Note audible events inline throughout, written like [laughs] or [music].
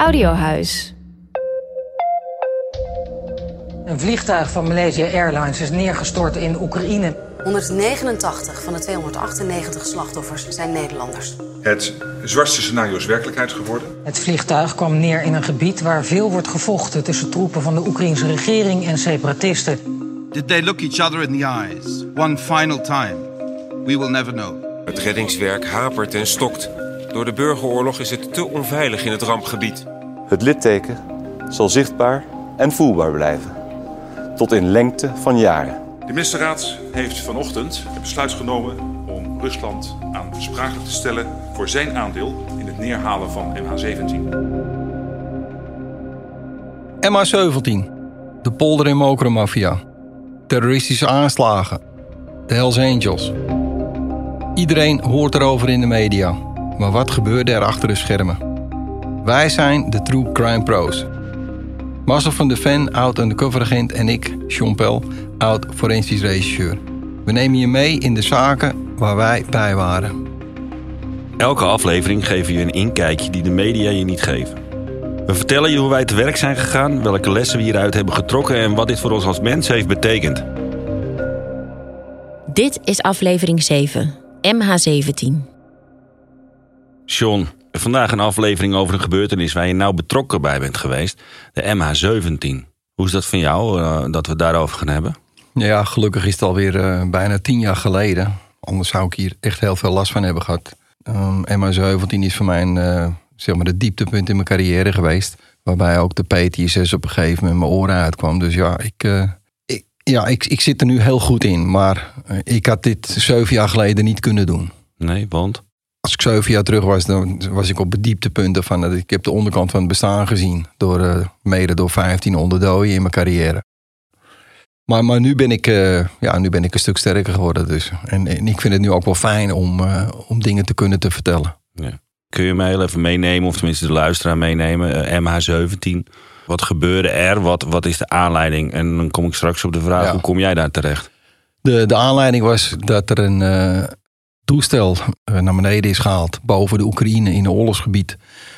Audiohuis. Een vliegtuig van Malaysia Airlines is neergestort in Oekraïne. 189 van de 298 slachtoffers zijn Nederlanders. Het zwartste scenario is werkelijkheid geworden. Het vliegtuig kwam neer in een gebied waar veel wordt gevochten tussen troepen van de Oekraïnse regering en separatisten. Did they look each other in the eyes one final time? We will never know. Het reddingswerk hapert en stokt. Door de burgeroorlog is het te onveilig in het rampgebied. Het litteken zal zichtbaar en voelbaar blijven. Tot in lengte van jaren. De ministerraad heeft vanochtend het besluit genomen om Rusland aansprakelijk te stellen voor zijn aandeel in het neerhalen van MH17. MH17. De polder- en mokermafia. Terroristische aanslagen. De Hells Angels. Iedereen hoort erover in de media. Maar wat gebeurde er achter de schermen? Wij zijn de True Crime Pros. Marcel van de Ven, oud undercover agent en ik, Sean Pel, oud forensisch regisseur. We nemen je mee in de zaken waar wij bij waren. Elke aflevering geven je een inkijkje die de media je niet geven. We vertellen je hoe wij te werk zijn gegaan, welke lessen we hieruit hebben getrokken en wat dit voor ons als mens heeft betekend. Dit is aflevering 7, MH17. Sean, vandaag een aflevering over een gebeurtenis waar je nou betrokken bij bent geweest. De MH17. Hoe is dat van jou, uh, dat we het daarover gaan hebben? Ja, gelukkig is het alweer uh, bijna tien jaar geleden. Anders zou ik hier echt heel veel last van hebben gehad. Um, MH17 is voor mij een, uh, zeg maar de dieptepunt in mijn carrière geweest. Waarbij ook de PTSS op een gegeven moment mijn oren uitkwam. Dus ja, ik, ik ja ik, ik zit er nu heel goed in. Maar ik had dit zeven jaar geleden niet kunnen doen. Nee, want? Als ik zeven jaar terug was, dan was ik op het dieptepunten van dat ik heb de onderkant van het bestaan gezien. Door, uh, mede door 1500 doden in mijn carrière. Maar, maar nu, ben ik, uh, ja, nu ben ik een stuk sterker geworden. Dus. En, en ik vind het nu ook wel fijn om, uh, om dingen te kunnen te vertellen. Ja. Kun je mij heel even meenemen, of tenminste de luisteraar meenemen, MH17. Wat gebeurde er? Wat, wat is de aanleiding? En dan kom ik straks op de vraag, ja. hoe kom jij daar terecht? De, de aanleiding was dat er een toestel naar beneden is gehaald boven de Oekraïne in een oorlogsgebied.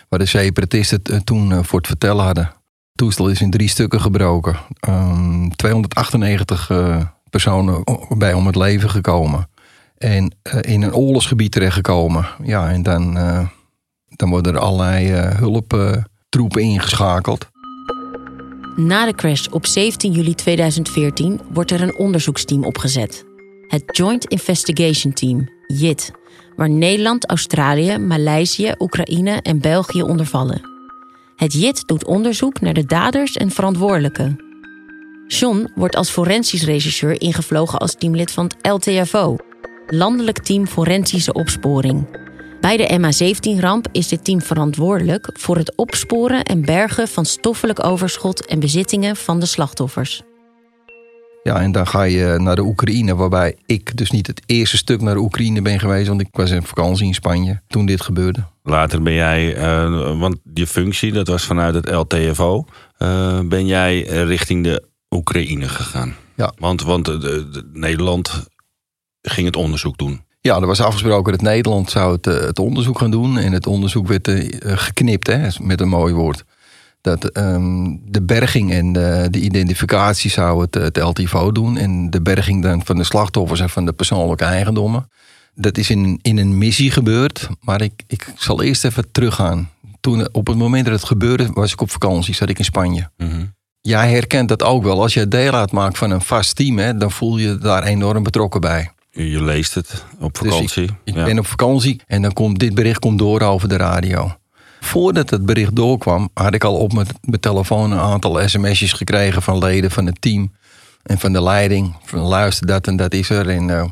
Waar de separatisten toen voor het vertellen hadden. Het toestel is in drie stukken gebroken. Um, 298 uh, personen bij om het leven gekomen. En in een oorlogsgebied terechtgekomen. Ja, en dan, dan worden er allerlei hulptroepen ingeschakeld. Na de crash op 17 juli 2014 wordt er een onderzoeksteam opgezet. Het Joint Investigation Team, JIT, waar Nederland, Australië, Maleisië, Oekraïne en België onder vallen. Het JIT doet onderzoek naar de daders en verantwoordelijken. John wordt als forensisch regisseur ingevlogen als teamlid van het LTFO, Landelijk Team Forensische Opsporing. Bij de MH17-ramp is dit team verantwoordelijk voor het opsporen en bergen van stoffelijk overschot en bezittingen van de slachtoffers. Ja, en dan ga je naar de Oekraïne, waarbij ik dus niet het eerste stuk naar de Oekraïne ben geweest, want ik was in vakantie in Spanje toen dit gebeurde. Later ben jij, uh, want je functie, dat was vanuit het LTFO, uh, ben jij richting de Oekraïne gegaan. Ja. Want, want de, de, Nederland ging het onderzoek doen. Ja, er was afgesproken dat Nederland zou het, het onderzoek gaan doen. En het onderzoek werd uh, geknipt, hè, met een mooi woord dat um, de berging en de, de, identificatie zou het, het LTVO doen. En de berging dan van de slachtoffers en van de persoonlijke eigendommen. Dat is in, in een missie gebeurd. Maar ik, ik zal eerst even teruggaan. Toen, op het moment dat het gebeurde, was ik op vakantie. Zat ik in Spanje. Mm -hmm. Jij herkent dat ook wel. Als je deel uitmaakt van een vast team, hè, dan voel je daar enorm betrokken bij. Je leest het op vakantie. Dus ik, ik ja. ben op vakantie en dan komt dit bericht komt door over de radio. Voordat het bericht doorkwam, had ik al op mijn, telefoon een aantal sms'jes gekregen van leden van het team en van de leiding. Van luister, dat en dat is er. En, uh,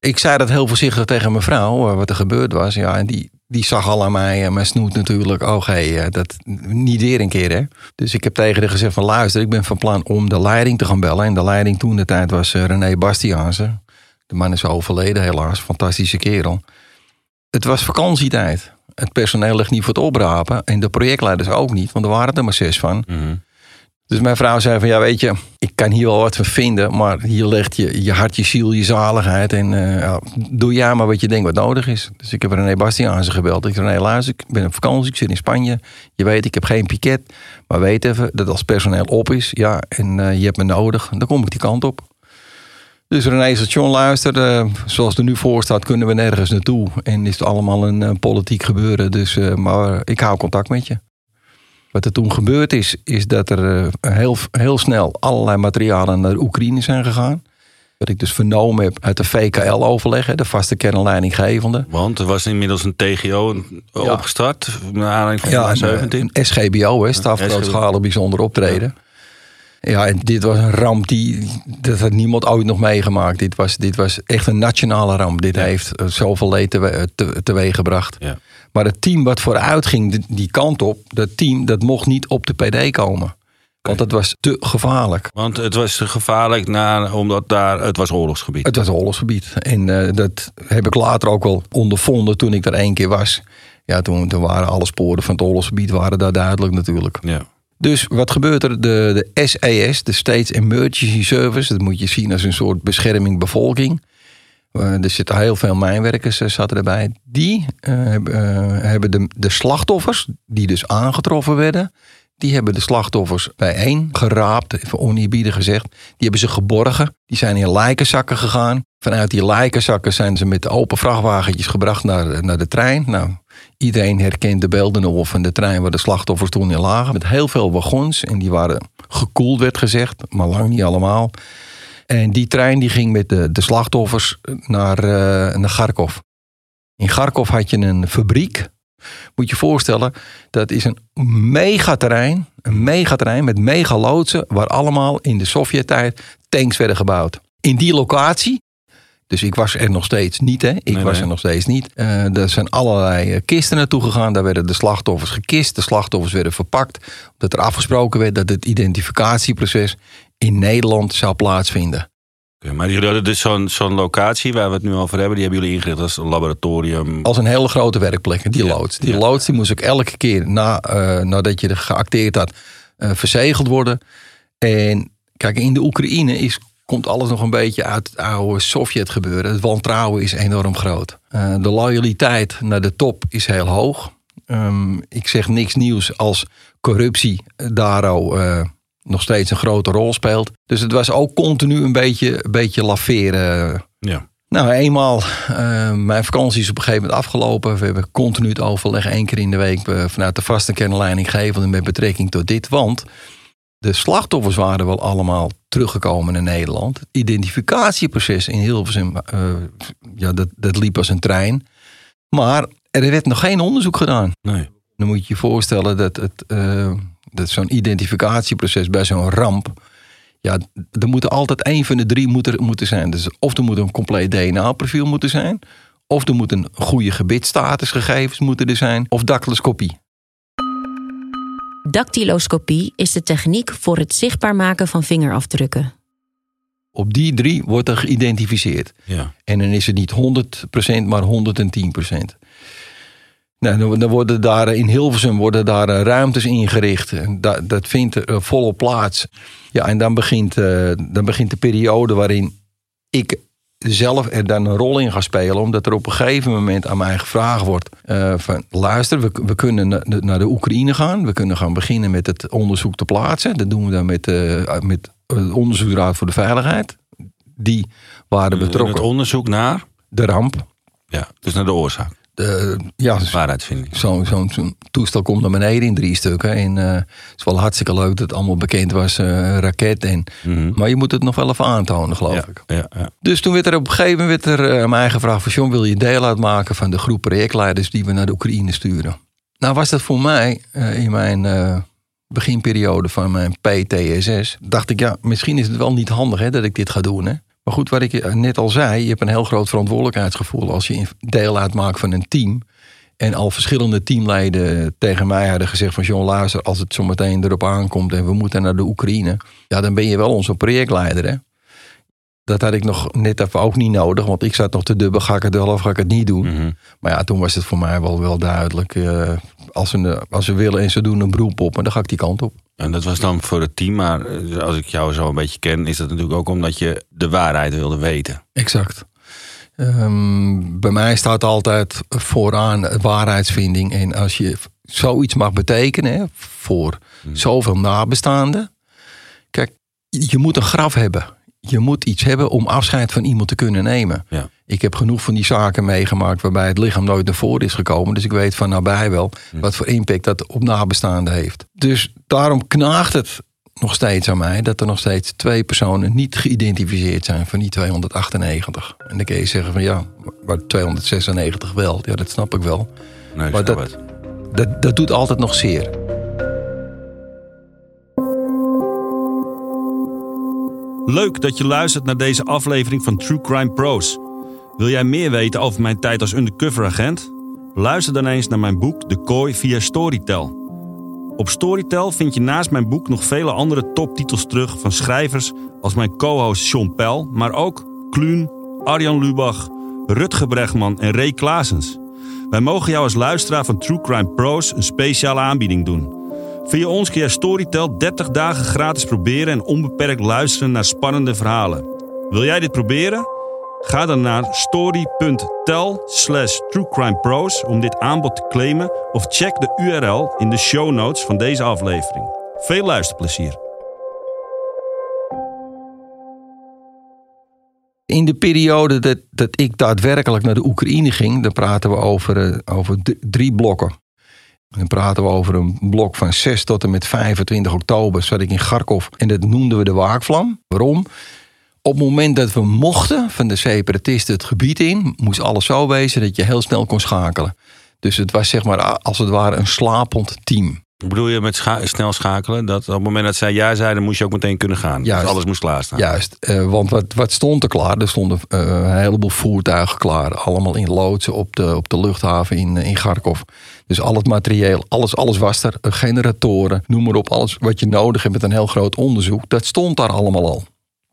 ik zei dat heel voorzichtig tegen mijn vrouw, uh, wat er gebeurd was. Ja, en die, die zag al aan mij en mijn snoet natuurlijk. Oh, hey, dat niet weer een keer, hè. Dus ik heb tegen haar gezegd van luister, ik ben van plan om de leiding te gaan bellen. En de leiding toen de tijd was René Bastiaanse. De man is overleden helaas, fantastische kerel. Het was vakantietijd. Het personeel ligt niet voor het oprapen. En de projectleiders ook niet, want er waren er maar zes van. Mm -hmm. Dus mijn vrouw zei van ja, weet je, ik kan hier wel wat van vinden, maar hier ligt je, je hart, je ziel, je zaligheid. En uh, ja, doe jij maar wat je denkt wat nodig is. Dus ik heb René Bastiaanse gebeld. Ik zei, René, luister, ik ben op vakantie, ik zit in Spanje. Je weet, ik heb geen piket. Maar weet even dat als personeel op is, ja, en uh, je hebt me nodig, dan kom ik die kant op. Dus René Station luister, uh, zoals er nu voor staat, kunnen we nergens naartoe. En is het allemaal een politiek gebeuren. Dus, maar ik hou contact met je. Wat er toen gebeurd is, is dat er heel, heel snel allerlei materialen naar Oekraïne zijn gegaan. Wat ik dus vernomen heb uit de VKL-overleg, de vaste kernleidinggevende. Want er was inmiddels een TGO ja. opgestart, naar aanleiding van ja, 17. Een SGBO, hè, stafgrootschalig bijzonder optreden. Ja, en dit was een ramp die dat had niemand ooit nog meegemaakt. Dit was, dit was echt een nationale ramp. Dit heeft zoveel leed te, te, teweeg gebracht. Ja. Maar het team wat vooruit ging die kant op, dat team, dat mocht niet op de PD komen. Want het was te gevaarlijk. Want het was te gevaarlijk na, omdat daar, het was oorlogsgebied. Het was oorlogsgebied. En uh, dat heb ik later ook wel ondervonden toen ik er één keer was. Ja, toen, toen waren alle sporen van het oorlogsgebied waren daar duidelijk natuurlijk. Ja. Dus wat gebeurt er? De, de SAS, de States Emergency Service, dat moet je zien als een soort bescherming bevolking. Uh, er zitten heel veel mijnwerkers uh, zaten erbij. Die uh, hebben de, de slachtoffers, die dus aangetroffen werden, die hebben de slachtoffers bijeen geraapt, even oneerbiedig gezegd. Die hebben ze geborgen. Die zijn in lijkenzakken gegaan. Vanuit die lijkenzakken zijn ze met open vrachtwagentjes gebracht naar, naar de trein. Nou, iedereen herkent de beelden nog van de trein waar de slachtoffers toen in lagen. Met heel veel wagons. En die waren gekoeld, werd gezegd, maar lang niet allemaal. En die trein die ging met de, de slachtoffers naar, uh, naar Kharkov. In Kharkov had je een fabriek. Moet je je voorstellen, dat is een megaterrein. Een megaterrein met megaloodsen. Waar allemaal in de Sovjet-tijd tanks werden gebouwd. In die locatie dus ik was er nog steeds niet, hè? Ik was er nog steeds niet. Uh, er zijn allerlei kisten naartoe gegaan. Daar werden de slachtoffers gekist. De slachtoffers werden verpakt. Omdat er afgesproken werd dat het identificatieproces in Nederland zou plaatsvinden. Okay, maar jullie hadden dus zo'n zo'n locatie waar we het nu over hebben, die hebben jullie ingericht als een laboratorium. Als een hele grote werkplek, die loods. Die ja. loods die moest ook elke keer na, uh, nadat je er geacteerd had, uh, verzegeld worden. En kijk, in de Oekraïne is, komt alles nog een beetje uit het oude Sovjet gebeuren. Het wantrouwen is enorm groot. Uh, de loyaliteit naar de top is heel hoog. Um, ik zeg niks nieuws als corruptie daar al nog steeds een grote rol speelt. Dus het was ook continu een beetje, een beetje laveren. Ja. Nou, eenmaal uh, mijn vakantie is op een gegeven moment afgelopen. We hebben continu het overleg één keer in de week vanuit de vaste kernleidinggevende met betrekking tot dit. Want de slachtoffers waren wel allemaal teruggekomen in Nederland. Het identificatieproces in Hilversum, uh, ja, dat, dat liep als een trein. Maar er werd nog geen onderzoek gedaan. Nee. Dan moet je je voorstellen dat het dat zo'n identificatieproces bij zo'n ramp. Ja, er moet altijd één van de drie moeten, moeten zijn. Dus of er moet een compleet DNA-profiel moeten zijn. Of er moet een goede gebitstatusgegevens moeten er zijn. Of dactyloscopie. Dactyloscopie is de techniek voor het zichtbaar maken van vingerafdrukken. Op die drie wordt er geïdentificeerd. Ja. En dan is het niet 100%, maar 110%. Nou, dan worden daar in Hilversum worden daar eh, ruimtes ingericht. Dat, dat vindt uh, volop plaats. Ja, en dan begint, uh, dan begint de periode waarin ik zelf er dan een rol in ga spelen. Omdat er op een gegeven moment aan mij gevraagd wordt: uh, van luister, we, we kunnen naar de Oekraïne gaan. We kunnen gaan beginnen met het onderzoek te plaatsen. Dat doen we dan met, uh, met de Onderzoeksraad voor de Veiligheid. Die waren betrokken. Het onderzoek naar? De ramp. Ja, dus naar de oorzaak. De, ja, waarheidsvinding. Zo'n zo, zo toestel komt naar beneden in drie stukken. En uh, het is wel hartstikke leuk dat het allemaal bekend was, uh, raket. En, mm -hmm. Maar je moet het nog wel even aantonen, geloof ja, ik. Ja, ja. Dus toen werd er op een gegeven moment werd er, uh, mij gevraagd van... John, wil je deel uitmaken van de groep projectleiders die we naar de Oekraïne sturen? Nou was dat voor mij in mijn beginperiode van mijn PTSS... dacht ik, ja, misschien is het wel niet handig hè, dat ik dit ga doen, hè. Maar goed, wat ik net al zei, je hebt een heel groot verantwoordelijkheidsgevoel als je deel uitmaakt van een team. En al verschillende teamleden tegen mij hadden gezegd van John Luister, als het zo meteen erop aankomt en we moeten naar de Oekraïne, ja, dan ben je wel onze projectleider. Hè? Dat had ik nog net even ook niet nodig, want ik zat nog te dubbel, ga ik het wel of ga ik het niet doen. Mm -hmm. Maar ja, toen was het voor mij wel, wel duidelijk. Uh, als ze, als ze willen en ze doen een beroep op, en dan ga ik die kant op. En dat was dan voor het team, maar eh, als ik jou zo een beetje ken, is dat natuurlijk ook omdat je de waarheid wilde weten. Exact. Ehm, bij mij staat altijd vooraan waarheidsvinding. En als je zoiets mag betekenen hè, voor zoveel nabestaanden. Kijk, je moet een graf hebben. Je moet iets hebben om afscheid van iemand te kunnen nemen. Ja. Ik heb genoeg van die zaken meegemaakt waarbij het lichaam nooit naar voren is gekomen. Dus ik weet van nabij wel wat voor impact dat op nabestaanden heeft. Dus daarom knaagt het nog steeds aan mij dat er nog steeds twee personen niet geïdentificeerd zijn van die 298. En dan kun je zeggen van ja, maar 296 wel. Ja, dat snap ik wel. Nee, maar dat, dat, dat doet altijd nog zeer. Leuk dat je luistert naar deze aflevering van True Crime Pros. Wil jij meer weten over mijn tijd als undercover agent? Luister dan eens naar mijn boek De Kooi via Storytel. Op Storytel vind je naast mijn boek nog vele andere toptitels terug van schrijvers als mijn co-host Sean Pell, maar ook Kluun, Arjan Lubach, Rutger Bregman en Ray Klaasens. Wij mogen jou als luisteraar van True Crime Pros een speciale aanbieding doen. Via ons kun je Storytel 30 dagen gratis proberen en onbeperkt luisteren naar spannende verhalen. Wil jij dit proberen? Ga dan naar story.tel slash om dit aanbod te claimen of check de URL in de show notes van deze aflevering. Veel luisterplezier. In de periode dat, dat ik daadwerkelijk naar de Oekraïne ging, dan praten we over, eh, over drie blokken. Dan praten we over een blok van 6 tot en met 25 oktober zat ik in Kharkov. En dat noemden we de waakvlam. Waarom? Op het moment dat we mochten van de separatisten het gebied in, moest alles zo wezen dat je heel snel kon schakelen. Dus het was zeg maar als het ware een slapend team. Bedoel je met scha- snel schakelen? Dat op het moment dat zij ja zeiden, moest je ook meteen kunnen gaan. Juist. Dus alles moest klaarstaan. Juist, eh, want wat, wat stond er klaar? Er stonden eh, een heleboel voertuigen klaar. Allemaal in loodsen op de, op de luchthaven in, eh, in Kharkov. Dus al het materieel, alles, alles was er. Generatoren, noem maar op. Alles wat je nodig hebt met een heel groot onderzoek. Dat stond daar allemaal al.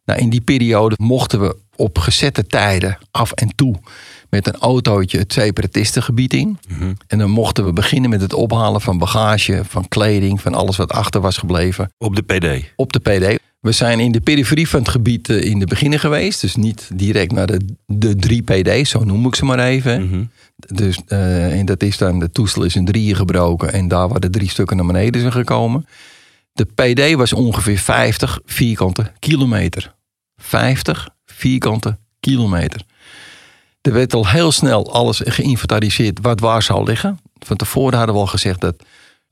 Nou, in die periode mochten we op gezette tijden af en toe met een autootje het separatistengebied in. En dan mochten we beginnen met het ophalen van bagage, van kleding, van alles wat achter was gebleven Op de PD. op de PD. We zijn in de periferie van het gebied eh, in de beginnen geweest. Dus niet direct naar de, de drie PD's, zo noem ik ze maar even. Dus, eh, en dat is dan, de toestel is in drieën gebroken. En daar waar de drie stukken naar beneden zijn gekomen. De PD was ongeveer 50 vierkante kilometer. 50 vierkante kilometer. Er werd al heel snel alles geïnventariseerd wat waar zou liggen. Van tevoren hadden we al gezegd dat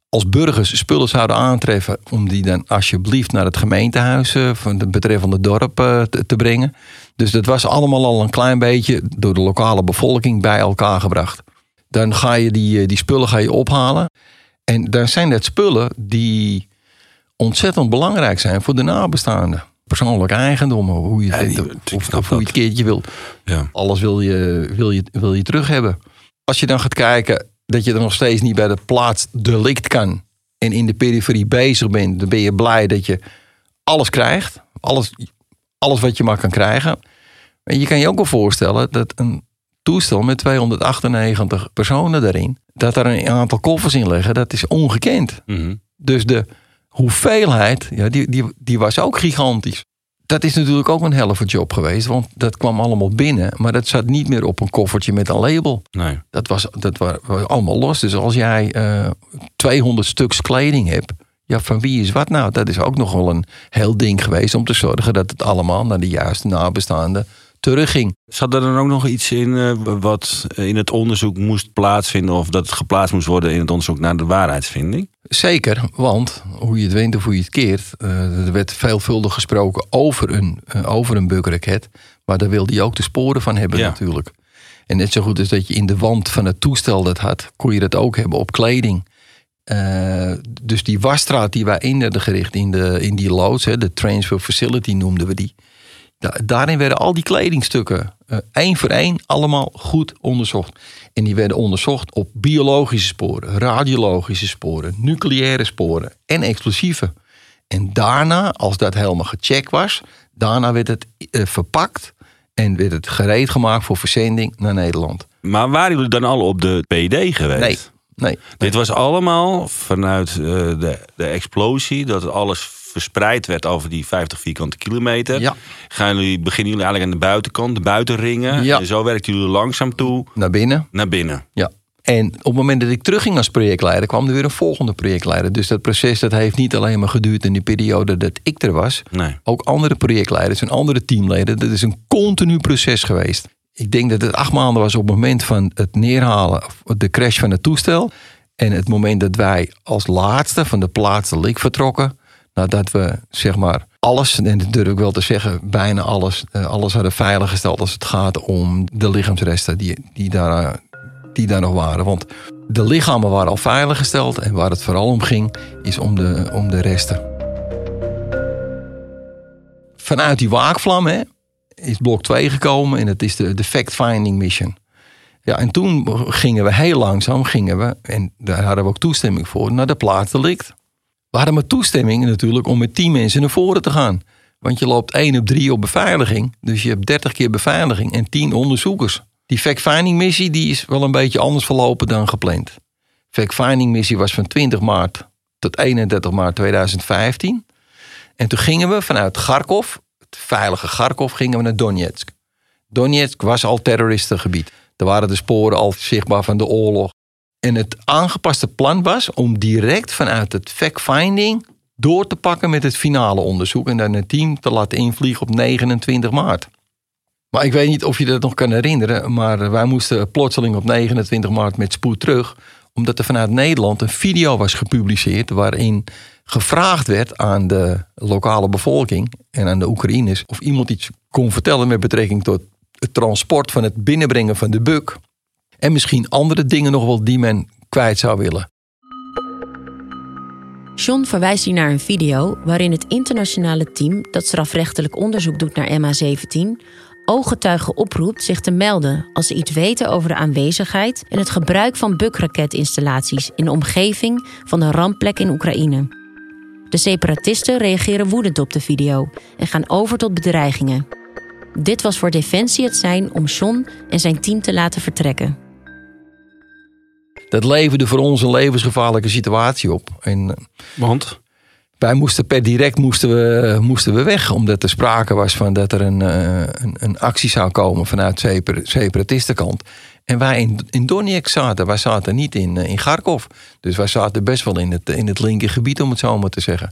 als burgers spullen zouden aantreffen, om die dan alsjeblieft naar het gemeentehuis eh, van het betreffende dorp eh, te, brengen. Dus dat was allemaal al een klein beetje door de lokale bevolking bij elkaar gebracht. Dan ga je die, eh, die spullen ga je ophalen. En dan zijn dat spullen die ontzettend belangrijk zijn voor de nabestaanden. Persoonlijke eigendommen, hoe je, Ja, het, of, of hoe je het keertje wilt. Ja. Alles wil je, wil, je, wil je terug hebben. Als je dan gaat kijken dat je er nog steeds niet bij de plaats delict kan. En in de periferie bezig bent. Dan ben je blij dat je alles krijgt. Alles, alles wat je maar kan krijgen. En je kan je ook wel voorstellen dat een toestel met 298 personen daarin. Dat er een aantal koffers in liggen. Dat is ongekend. Mhm. Dus de hoeveelheid, ja, die, die, die was ook gigantisch. Dat is natuurlijk ook een helft job geweest, want dat kwam allemaal binnen. Maar dat zat niet meer op een koffertje met een label. Nee. Dat was, dat was allemaal los. Dus als jij eh 200 stuks kleding hebt, ja, van wie is wat nou? Dat is ook nog wel een heel ding geweest om te zorgen dat het allemaal naar de juiste nabestaanden terugging. Zat er dan ook nog iets in eh, wat in het onderzoek moest plaatsvinden... of dat het geplaatst moest worden in het onderzoek naar de waarheidsvinding? Zeker, want hoe je het wint of hoe je het keert, eh, er werd veelvuldig gesproken over een, uh, over een. Maar daar wilde je ook de sporen van hebben Ja. natuurlijk. En net zo goed als dat je in de wand van het toestel dat had, kon je dat ook hebben op kleding. Dus die wasstraat die wij in hadden gericht in, de, in die loods, hè, de transfer facility noemden we die. Da- daarin werden al die kledingstukken eh, één voor één allemaal goed onderzocht. En die werden onderzocht op biologische sporen, radiologische sporen, nucleaire sporen en explosieven. En daarna, als dat helemaal gecheckt was, daarna werd het eh, verpakt en werd het gereed gemaakt voor verzending naar Nederland. Maar waren jullie dan al op de PD geweest? Nee, Nee. Dit was allemaal vanuit eh, de, de explosie, dat alles verspreid werd over die 50 vierkante kilometer. Ja. Gaan jullie, beginnen jullie eigenlijk aan de buitenkant, de buitenringen. Ja. En zo werken jullie langzaam toe Naar binnen. naar binnen. Ja. En op het moment dat ik terugging als projectleider, kwam er weer een volgende projectleider. Dus dat proces dat heeft niet alleen maar geduurd in die periode dat ik er was. Nee. Ook andere projectleiders en andere teamleden. Dat is een continu proces geweest. Ik denk dat het acht maanden was op het moment van het neerhalen, of de crash van het toestel. En het moment dat wij als laatste van de plaats de lik vertrokken. Nadat we zeg maar alles, en dat durf ik wel te zeggen, bijna alles, eh, alles hadden veiliggesteld als het gaat om de lichaamsresten die, die, daar, eh, die daar nog waren. Want de lichamen waren al veiliggesteld en waar het vooral om ging, is om de, om de resten. Vanuit die waakvlam hè, is blok 2 gekomen en dat is de, de fact-finding mission. Ja, en toen gingen we heel langzaam, gingen we, en daar hadden we ook toestemming voor, naar de plaats delict. We hadden maar toestemming natuurlijk om met 10 mensen naar voren te gaan. Want je loopt 1 op 3 op beveiliging. Dus je hebt 30 keer beveiliging en 10 onderzoekers. Die fact-finding missie die is wel een beetje anders verlopen dan gepland. Fact-finding missie was van 20 maart tot 31 maart 2015. En toen gingen we vanuit Kharkov, het veilige Kharkov, gingen we naar Donetsk. Donetsk was al terroristengebied. Er waren de sporen al zichtbaar van de oorlog. En het aangepaste plan was om direct vanuit het fact-finding door te pakken met het finale onderzoek. En dan het team te laten invliegen op 29 maart. Maar ik weet niet of je dat nog kan herinneren. Maar wij moesten plotseling op 29 maart met spoed terug. Omdat er vanuit Nederland een video was gepubliceerd. waarin gevraagd werd aan de lokale bevolking en aan de Oekraïners. of iemand iets kon vertellen met betrekking tot het transport van het binnenbrengen van de buk. En misschien andere dingen nog wel die men kwijt zou willen. John verwijst hier naar een video waarin het internationale team dat strafrechtelijk onderzoek doet naar MH17 ooggetuigen oproept zich te melden als ze iets weten over de aanwezigheid en het gebruik van bukraketinstallaties in de omgeving van de rampplek in Oekraïne. De separatisten reageren woedend op de video en gaan over tot bedreigingen. Dit was voor Defensie het zijn om John en zijn team te laten vertrekken. Dat leverde voor ons een levensgevaarlijke situatie op. En eh, Want? wij moesten per direct moesten we, moesten we weg. Omdat er sprake was van dat er een, eh, een, een actie zou komen vanuit separ- separatistenkant. En wij in, in Donetsk zaten. Wij zaten niet in, eh, in Kharkov. Dus wij zaten best wel in het, in het linker gebied, om het zo maar te zeggen.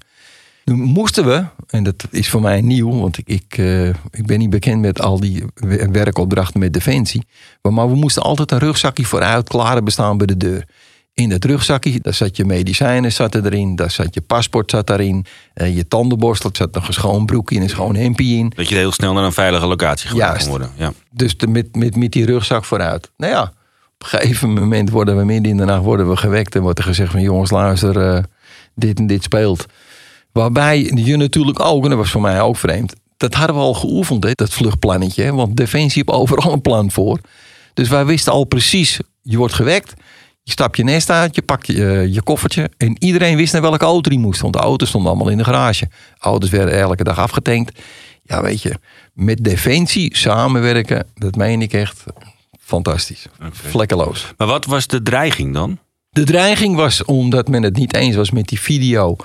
Nu moesten we, en dat is voor mij nieuw, want ik, ik, eh, ik ben niet bekend met al die we- werkopdrachten met Defensie. Maar, we moesten altijd een rugzakje vooruit klaar bestaan bij de deur. In dat rugzakje, daar zat je medicijnen zat erin, daar zat je paspoort zat daarin, eh, je tandenborstel, er zat nog een schoon broekje en een schoon hempje in. Dat je heel snel naar een veilige locatie gebracht kan worden. Ja. Dus de, met, met, met die rugzak vooruit. Nou ja, op een gegeven moment worden we midden in de nacht worden we gewekt en wordt er gezegd van jongens luister, eh, dit en dit speelt. Waarbij je natuurlijk ook, en dat was voor mij ook vreemd, dat hadden we al geoefend, hè, dat vluchtplannetje. Want Defensie heeft overal een plan voor. Dus wij wisten al precies, je wordt gewekt. Je stapt je nest uit, je pakt je, eh, je koffertje. En iedereen wist naar welke auto die moest. Want de auto's stonden allemaal in de garage. Auto's werden elke dag afgetankt. Ja, weet je, met Defensie samenwerken, dat meen ik echt fantastisch. Vlekkeloos. Maar wat was de dreiging dan? De dreiging was, omdat men het niet eens was met die video,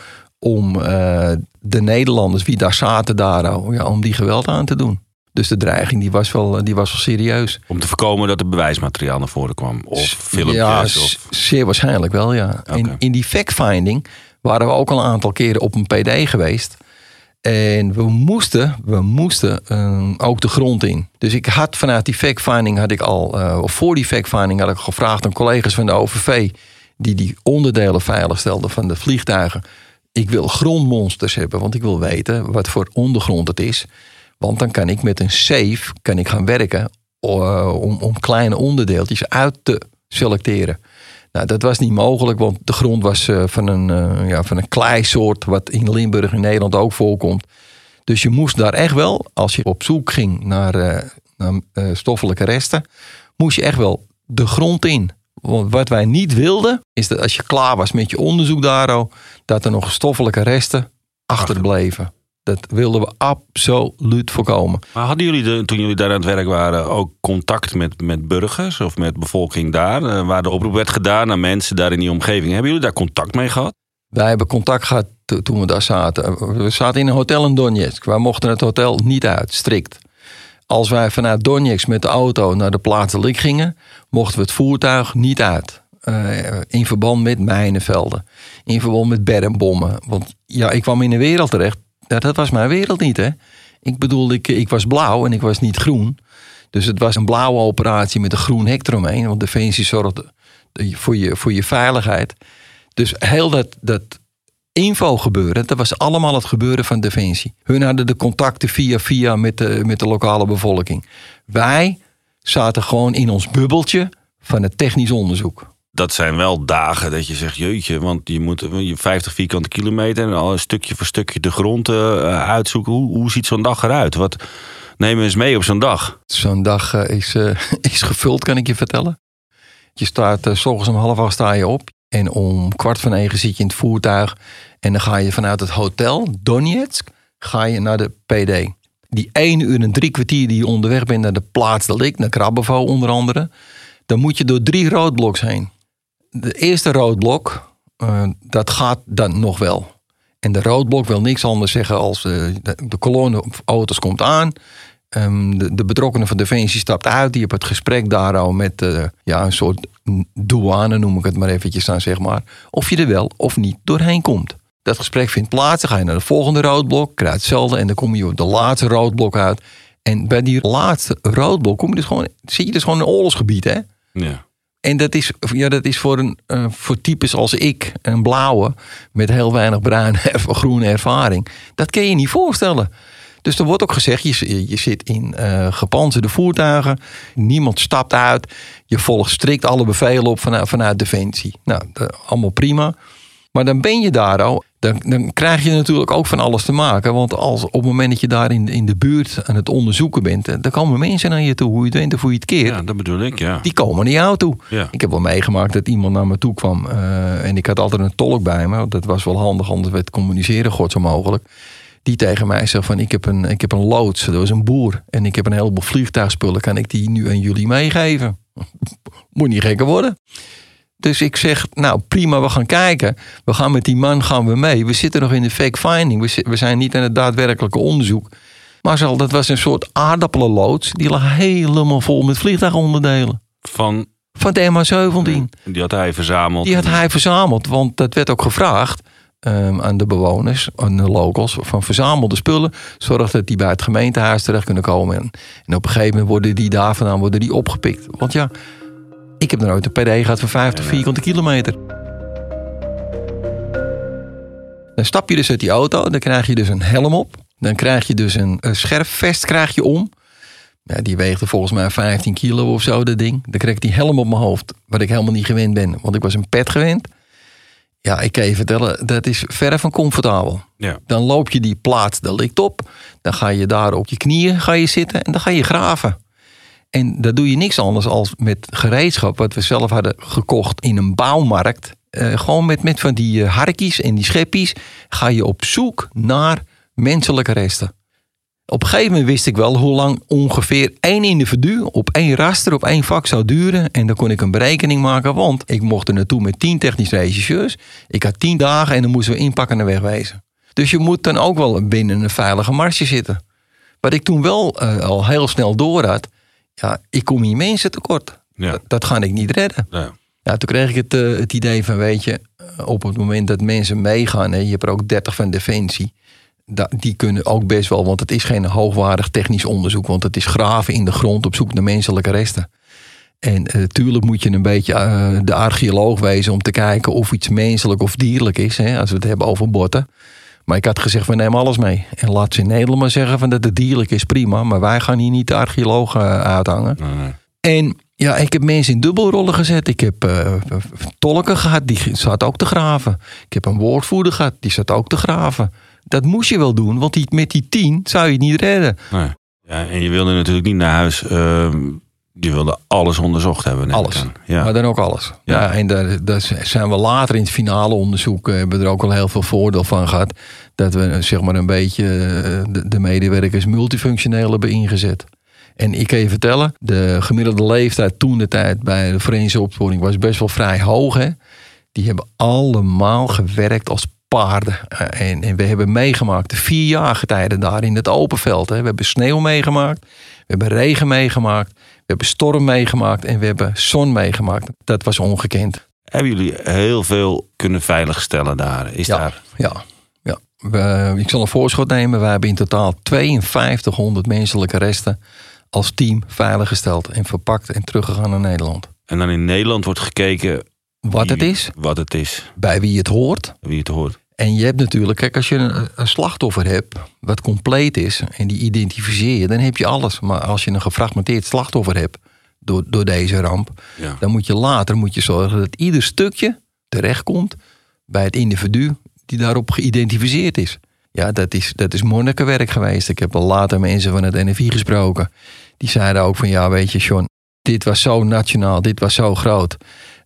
om eh, de Nederlanders, wie daar zaten, daar, oh, ja, om die geweld aan te doen. Dus de dreiging die was, wel, die was wel serieus. Om te voorkomen dat er bewijsmateriaal naar voren kwam? Of filmpjes? Ja, of... zeer waarschijnlijk wel, ja. In, in die fact-finding waren we ook al een aantal keren op een PD geweest. En we moesten, we moesten eh, ook de grond in. Dus ik had vanuit die fact-finding had ik al, eh, of voor die fact-finding had ik gevraagd aan collega's van de OVV, die die onderdelen veiligstelden van de vliegtuigen. Ik wil grondmonsters hebben, want ik wil weten wat voor ondergrond het is. Want dan kan ik met een safe kan ik gaan werken om, om kleine onderdeeltjes uit te selecteren. Nou, dat was niet mogelijk, want de grond was eh, van, een, eh, ja, van een kleisoort, wat in Limburg in Nederland ook voorkomt. Dus je moest daar echt wel, als je op zoek ging naar, eh, naar stoffelijke resten, moest je echt wel de grond in. Want wat wij niet wilden, is dat als je klaar was met je onderzoek daar, dat er nog stoffelijke resten achterbleven. Dat wilden we absoluut voorkomen. Maar hadden jullie de, toen jullie daar aan het werk waren ook contact met, met burgers of met bevolking daar? eh, waar de oproep werd gedaan naar mensen daar in die omgeving. Hebben jullie daar contact mee gehad? Wij hebben contact gehad to- toen we daar zaten. We zaten in een hotel in Donetsk. Wij mochten het hotel niet uit, strikt. Als wij vanuit Donetsk met de auto naar de plaats Lik gingen, mochten we het voertuig niet uit. Eh, in verband met mijnenvelden. In verband met bermbommen. Want ja, ik kwam in een wereld terecht. Dat was mijn wereld niet, hè. Ik bedoel, ik, ik was blauw en ik was niet groen. Dus het was een blauwe operatie met een groen hek eromheen. Want Defensie zorgde voor je, voor je veiligheid. Dus heel dat, dat info gebeuren, dat was allemaal het gebeuren van Defensie. Hun hadden de contacten via via met de, met de lokale bevolking. Wij zaten gewoon in ons bubbeltje van het technisch onderzoek. Dat zijn wel dagen dat je zegt, jeetje, want je moet je 50 vierkante kilometer en al een stukje voor stukje de grond eh, uitzoeken. Hoe, hoe ziet zo'n dag eruit? Wat nemen we eens mee op zo'n dag? Zo'n dag eh, is, eh, [laughs] is gevuld, kan ik je vertellen. Je staat, s ochtends om half acht sta je op. En om kwart van negen zit je in het voertuig. En dan ga je vanuit het hotel Donetsk ga je naar de PD. Die één uur en drie kwartier die je onderweg bent naar de plaats de Lik, naar Krabbevo onder andere. Dan moet je door drie roodbloks heen. De eerste roodblok, eh, dat gaat dan nog wel. En de roodblok wil niks anders zeggen als eh, de, de kolonne auto's komt aan. Ehm, de, de betrokkenen van Defensie stapt uit. Die hebben het gesprek daar al met eh, ja, een soort douane, noem ik het maar eventjes aan, zeg maar. Of je er wel of niet doorheen komt. Dat gesprek vindt plaats. Dan ga je naar de volgende roodblok, krijg hetzelfde. En dan kom je op de laatste roodblok uit. En bij die laatste roodblok kom je dus gewoon, zit je dus gewoon in een oorlogsgebied, hè? Ja. En dat is, ja, dat is voor, een, eh, voor types als ik, een blauwe, met heel weinig bruine [laughs] of groene ervaring. Dat kun je je niet voorstellen. Dus er wordt ook gezegd, je, je zit in eh gepantserde voertuigen. Niemand stapt uit. Je volgt strikt alle bevelen op vanuit, vanuit Defensie. Nou, allemaal prima. Maar dan ben je daar al. Dan, dan krijg je natuurlijk ook van alles te maken. Want als, op het moment dat je daar in, in de buurt aan het onderzoeken bent... eh, dan komen mensen naar je toe, hoe je het went of hoe je het keert. ja, dat bedoel ik, ja. Die komen naar jou toe. Ja. Ik heb wel meegemaakt dat iemand naar me toe kwam. eh, en ik had altijd een tolk bij me. Dat was wel handig, anders werd communiceren god zo mogelijk. Die tegen mij zegt van ik heb, een, ik heb een loods. Dat was een boer. En ik heb een heleboel vliegtuigspullen. Kan ik die nu aan jullie meegeven? [laughs] Moet niet gekker worden. Dus ik zeg, nou prima, we gaan kijken. We gaan met die man gaan we mee. We zitten nog in de fake finding. We, we zijn niet aan het daadwerkelijke onderzoek. Maar zal, dat was een soort aardappelenloods. Die lag helemaal vol met vliegtuigonderdelen. Van, Van de MH17. die had hij verzameld. Die had hij verzameld. Want dat werd ook gevraagd ehm, aan de bewoners, aan de locals. Van verzamelde spullen. Zorg dat die bij het gemeentehuis terecht kunnen komen. En, op een gegeven moment worden die daar vandaan worden die opgepikt. Want ja, ik heb er nooit een PD gehad van 50 vierkante kilometer. Dan stap je dus uit die auto. Dan krijg je dus een helm op. Dan krijg je dus een, een scherfvest krijg je om. Ja, die weegde volgens mij 15 kilo of zo, dat ding. Dan kreeg ik die helm op mijn hoofd, wat ik helemaal niet gewend ben. Want ik was een pet gewend. Ja, ik kan je vertellen, dat is verre van comfortabel. Ja. Dan loop je die plaats, de likt op. Dan ga je daar op je knieën ga je zitten en dan ga je graven. En dat doe je niks anders als met gereedschap... wat we zelf hadden gekocht in een bouwmarkt. Eh, gewoon met, met van die eh, harkies en die scheppies... ga je op zoek naar menselijke resten. Op een gegeven moment wist ik wel hoe lang ongeveer één individu op één raster, op één vak zou duren. En dan kon ik een berekening maken, want ik mocht er naartoe met tien technische regisseurs. Ik had tien dagen en dan moesten we inpakken en wegwezen. Dus je moet dan ook wel binnen een veilige marge zitten. Wat ik toen wel eh, al heel snel door had, ja, ik kom hier mensen tekort. Ja. Dat, dat ga ik niet redden. Ja. Ja, toen kreeg ik het, eh, het idee van, weet je, eh, op het moment dat mensen meegaan, hè, je hebt er ook 30 van Defensie, die kunnen ook best wel, want het is geen hoogwaardig technisch onderzoek, want het is graven in de grond op zoek naar menselijke resten. En natuurlijk moet je een beetje eh, de archeoloog wezen om te kijken of iets menselijk of dierlijk is, hè, als we het hebben over botten. Maar ik had gezegd, we nemen alles mee. En laat ze in Nederland maar zeggen van dat het dierlijk is, prima. Maar wij gaan hier niet de archeoloog eh, uithangen. Nee, nee. En ja, ik heb mensen in dubbelrollen gezet. Ik heb eh, tolken gehad, die zat ook te graven. Ik heb een woordvoerder gehad, die zat ook te graven. Dat moest je wel doen, want die, met die tien zou je het niet redden. Nee. Ja, en je wilde natuurlijk niet naar huis. ehm, Je wilde alles onderzocht hebben. Alles. Ja. Maar dan ook alles. Ja. Ja. en daar, daar zijn we later in het finale onderzoek... eh, hebben we er ook al heel veel voordeel van gehad... dat we eh, zeg maar een beetje eh, de, de medewerkers multifunctioneel hebben ingezet. En ik kan je vertellen, de gemiddelde leeftijd toen de tijd... bij de forensische opsporing was best wel vrij hoog. Hè? Die hebben allemaal gewerkt als paarden. Eh, En, en we hebben meegemaakt de vier jaargetijden daar in het open veld. Hè. We hebben sneeuw meegemaakt, we hebben regen meegemaakt... We hebben storm meegemaakt en we hebben zon meegemaakt. Dat was ongekend. Hebben jullie heel veel kunnen veiligstellen daar? Is Ja, daar... ja, ja. We, ik zal een voorschot nemen. We hebben in totaal 5200 menselijke resten als team veiliggesteld en verpakt en teruggegaan naar Nederland. En dan in Nederland wordt gekeken Wat wie- het is, Wat het is, bij wie het hoort. wie het hoort. En je hebt natuurlijk, kijk, als je een, een slachtoffer hebt wat compleet is en die identificeer je, dan heb je alles. Maar als je een gefragmenteerd slachtoffer hebt door, door deze ramp, Ja. dan moet je later moet je zorgen dat ieder stukje terechtkomt bij het individu die daarop geïdentificeerd is. Ja, dat is, dat is monnikenwerk geweest. Ik heb al later mensen van het NFI gesproken. Die zeiden ook van ja, weet je, John, dit was zo nationaal, dit was zo groot.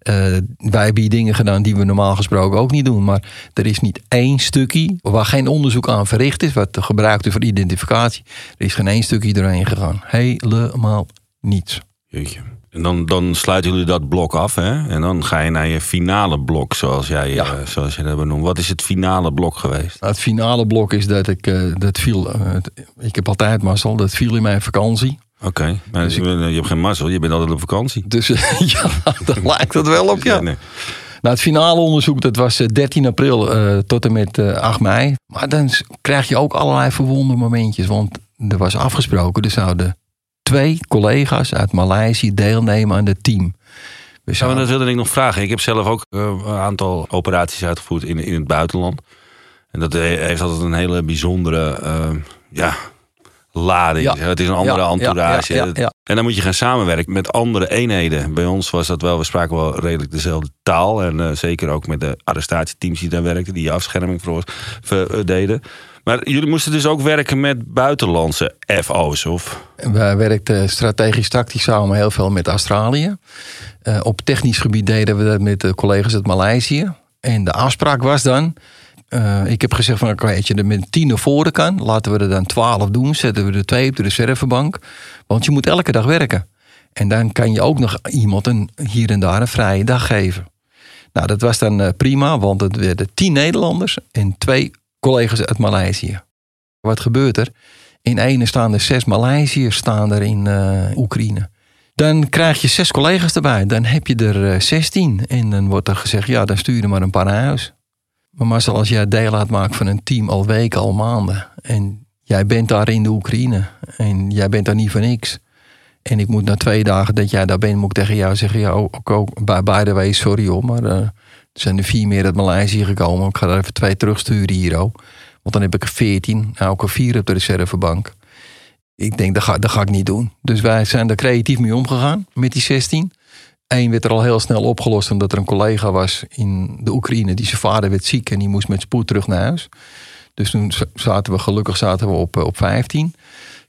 Eh, wij hebben hier dingen gedaan die we normaal gesproken ook niet doen. Maar er is niet één stukje waar geen onderzoek aan verricht is, wat gebruikt is voor identificatie. Er is geen één stukje doorheen gegaan. Helemaal niets. Jeetje. En dan, dan sluiten jullie dat blok af, hè? En dan ga je naar je finale blok, zoals jij, Ja. eh, zoals je dat benoemt. Wat is het finale blok geweest? Nou, het finale blok is dat ik, eh, dat viel, ik heb altijd mazzel, dat viel in mijn vakantie. Oké, maar Dus je hebt geen mazzel, je bent altijd op vakantie. Dus eh, [laughs] ja, daar lijkt het wel op, [laughs] ja. nee. Nou, het finale onderzoek dat was eh, 13 april eh, tot en met eh, 8 mei. Maar dan krijg je ook allerlei verwonde momentjes. Want er was afgesproken, er zouden twee collega's uit Maleisië deelnemen aan het team. We Ja, maar zouden- dat wilde ik nog vragen. Ik heb zelf ook eh, een aantal operaties uitgevoerd in, in het buitenland. En dat eh, heeft altijd een hele bijzondere eh, ja, lading. Ja. Het is een andere Ja, entourage. ja. En dan moet je gaan samenwerken met andere eenheden. Bij ons was dat wel, we spraken wel redelijk dezelfde taal. En eh, zeker ook met de arrestatieteams die daar werkten, die afscherming voor ver- eh, deden. Maar jullie moesten dus ook werken met buitenlandse FO's, of? Wij werkten strategisch-tactisch samen heel veel met Australië. Eh, op technisch gebied deden we dat met de collega's uit Maleisië. En de afspraak was dan... eh, ik heb gezegd van, als je er met tien naar voren kan... laten we er dan twaalf doen. Zetten we er twee op de reservebank. Want je moet elke dag werken. En dan kan je ook nog iemand een, hier en daar een vrije dag geven. Nou, dat was dan eh, prima, want het werden tien Nederlanders... en twee collega's uit Maleisië. Wat gebeurt er? In ene staan er zes Maleisiërs staan er in eh, Oekraïne. Dan krijg je zes collega's erbij. Dan heb je er zestien. En dan wordt er gezegd, ja, dan stuur je er maar een paar naar huis. Maar Marcel, als jij deel uitmaakt van een team al weken, al maanden... en jij bent daar in de Oekraïne en jij bent daar niet voor niks... en ik moet na twee dagen dat jij daar bent, moet ik tegen jou zeggen... ja, ook, ook bij by way, sorry hoor, maar eh, er zijn er vier meer uit Maleisië gekomen. Ik ga er even twee terugsturen hier ook. Want dan heb ik er veertien, nou ook er vier op de reservebank. Ik denk, dat ga, dat ga ik niet doen. Dus wij zijn er creatief mee omgegaan met die 16. Eén werd er al heel snel opgelost omdat er een collega was in de Oekraïne. Die zijn vader werd ziek en die moest met spoed terug naar huis. Dus toen zaten we, gelukkig zaten we op, eh, op 15.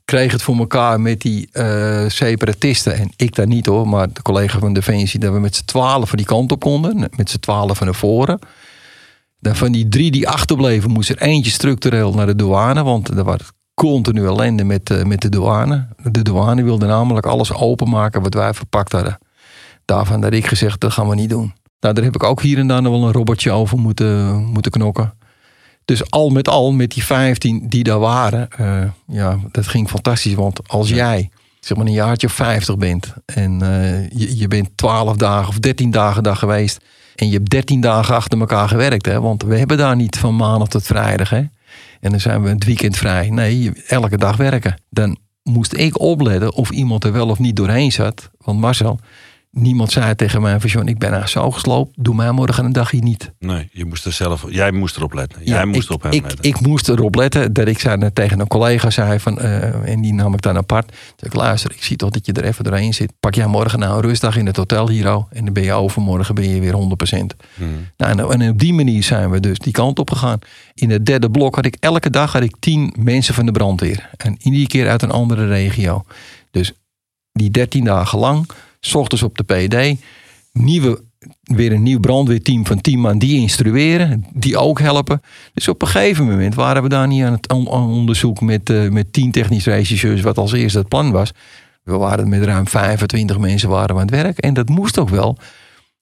Kreeg het voor elkaar met die eh, separatisten. En ik daar niet hoor, maar de collega van Defensie. Dat we met z'n twaalf van die kant op konden. Met z'n twaalf naar voren. Dan van die drie die achterbleven moest er eentje structureel naar de douane. Want er was continu ellende met, eh, met de douane. De douane wilde namelijk alles openmaken wat wij verpakt hadden. Daarvan had ik gezegd, dat gaan we niet doen. Nou, daar heb ik ook hier en daar nog wel een robotje over moeten, moeten knokken. Dus al met al, met die 15 die daar waren, eh, ja, dat ging fantastisch. Want als jij zeg maar een jaartje of 50 bent en eh, je, je bent 12 dagen of 13 dagen daar geweest en je hebt 13 dagen achter elkaar gewerkt, hè, want we hebben daar niet van maandag tot vrijdag, hè. En dan zijn we het weekend vrij. Nee, elke dag werken. Dan moest ik opletten of iemand er wel of niet doorheen zat. Want Marcel, niemand zei tegen mij van... John, ik ben nou zo gesloopt, doe mij morgen een dagje niet. Nee, je moest er zelf, jij moest erop letten. Jij Ja, moest ik, op hem ik, letten. Ik moest erop letten dat ik zei, tegen een collega zei van, eh, en die nam ik dan apart. Zeg ik, luister, ik zie toch dat je er even doorheen zit. Pak jij morgen nou een rustdag in het hotel hier al, en dan ben je overmorgen ben je weer 100%. Hmm. Nou, en, en op die manier zijn we dus die kant op gegaan. In het derde blok had ik elke dag had ik tien mensen van de brandweer. En iedere keer uit een andere regio. Dus die 13 dagen lang, s ochtends op de PD, nieuwe, weer een nieuw brandweerteam van 10 man die instrueren, die ook helpen. Dus op een gegeven moment waren we daar niet aan het onderzoek met, eh, met 10 technisch regisseurs, wat als eerste het plan was. We waren met ruim 25 mensen waren aan het werk. En dat moest ook wel.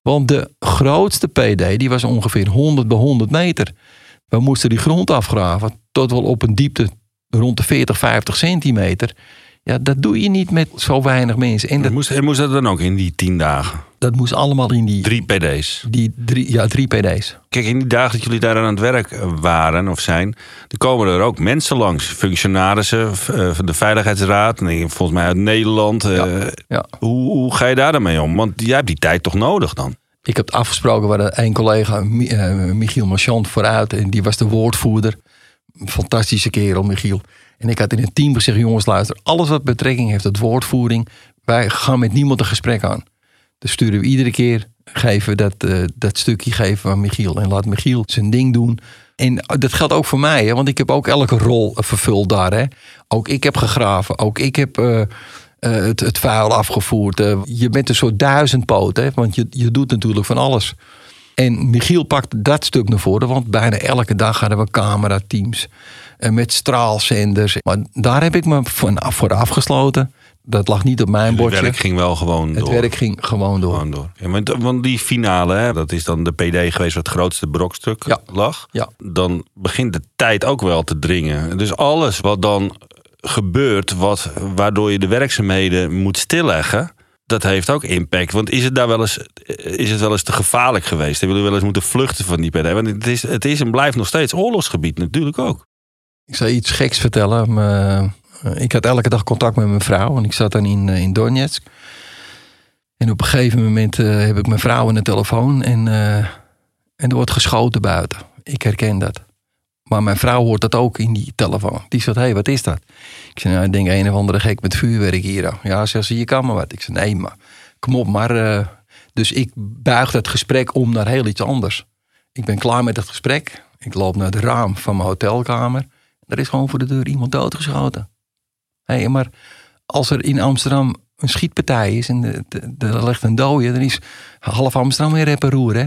Want de grootste PD die was ongeveer 100 bij 100 meter. We moesten die grond afgraven tot wel op een diepte rond de 40, 50 centimeter. Ja, dat doe je niet met zo weinig mensen. En dat, moest, en moest dat dan ook in die tien dagen? dat moest allemaal in die Drie PD's. die drie, ja, drie PD's. Kijk, in die dagen dat jullie daar aan het werk eh, waren of zijn, dan komen er ook mensen langs. Functionarissen v- eh, van de Veiligheidsraad, volgens mij uit Nederland. eh, Ja. Hoe, hoe ga je daar dan mee om? Want jij hebt die tijd toch nodig dan? Ik heb het afgesproken, hadden een collega, Mi- Michiel Marchand, vooruit. En die was de woordvoerder. Fantastische kerel, Michiel. En ik had in het team gezegd, jongens luister, alles wat betrekking heeft tot woordvoering. Wij gaan met niemand een gesprek aan. Dus sturen we iedere keer, geven dat, eh, dat stukje geven aan Michiel. En laat Michiel zijn ding doen. En dat geldt ook voor mij, hè, want ik heb ook elke rol vervuld daar. Hè. Ook ik heb gegraven, ook ik heb eh, eh, het, het vuil afgevoerd. Eh, je bent een soort duizendpoot, hè, want je, je doet natuurlijk van alles. En Michiel pakte dat stuk naar voren, want bijna elke dag hadden we camerateams eh, met straalzenders. Maar daar heb ik me voor afgesloten. Dat lag niet op mijn Het bordje. werk ging wel gewoon het door. werk ging gewoon door. Gewoon door. Ja, want, want die finale, hè, dat is dan de PD geweest wat het grootste brokstuk Ja. lag. Ja. Dan begint de tijd ook wel te dringen. Dus alles wat dan gebeurt, wat, waardoor je de werkzaamheden moet stilleggen, dat heeft ook impact. Want is het daar wel eens, is het wel eens te gevaarlijk geweest? Hebben jullie wel eens moeten vluchten van die PD? Want het is, het is en blijft nog steeds oorlogsgebied natuurlijk ook. Ik je iets geks vertellen. Eh, ik had elke dag contact met mijn vrouw. En ik zat dan in, eh, in Donetsk. En op een gegeven moment eh, heb ik mijn vrouw aan de telefoon. En, en er wordt geschoten buiten. Ik herken dat. Maar mijn vrouw hoort dat ook in die telefoon. Die zegt, hé, hey, wat is dat? Ik zei, nou, ik denk een of andere gek met vuurwerk hier. Ja, zegt ze, je kan maar wat. Ik zei, nee, maar kom op, maar... dus ik buig dat gesprek om naar heel iets anders. Ik ben klaar met het gesprek. Ik loop naar het raam van mijn hotelkamer. Er is gewoon voor de deur iemand doodgeschoten. Hé, maar als er in Amsterdam een schietpartij is en er ligt een dode, dan is half Amsterdam weer rep en roer, hè?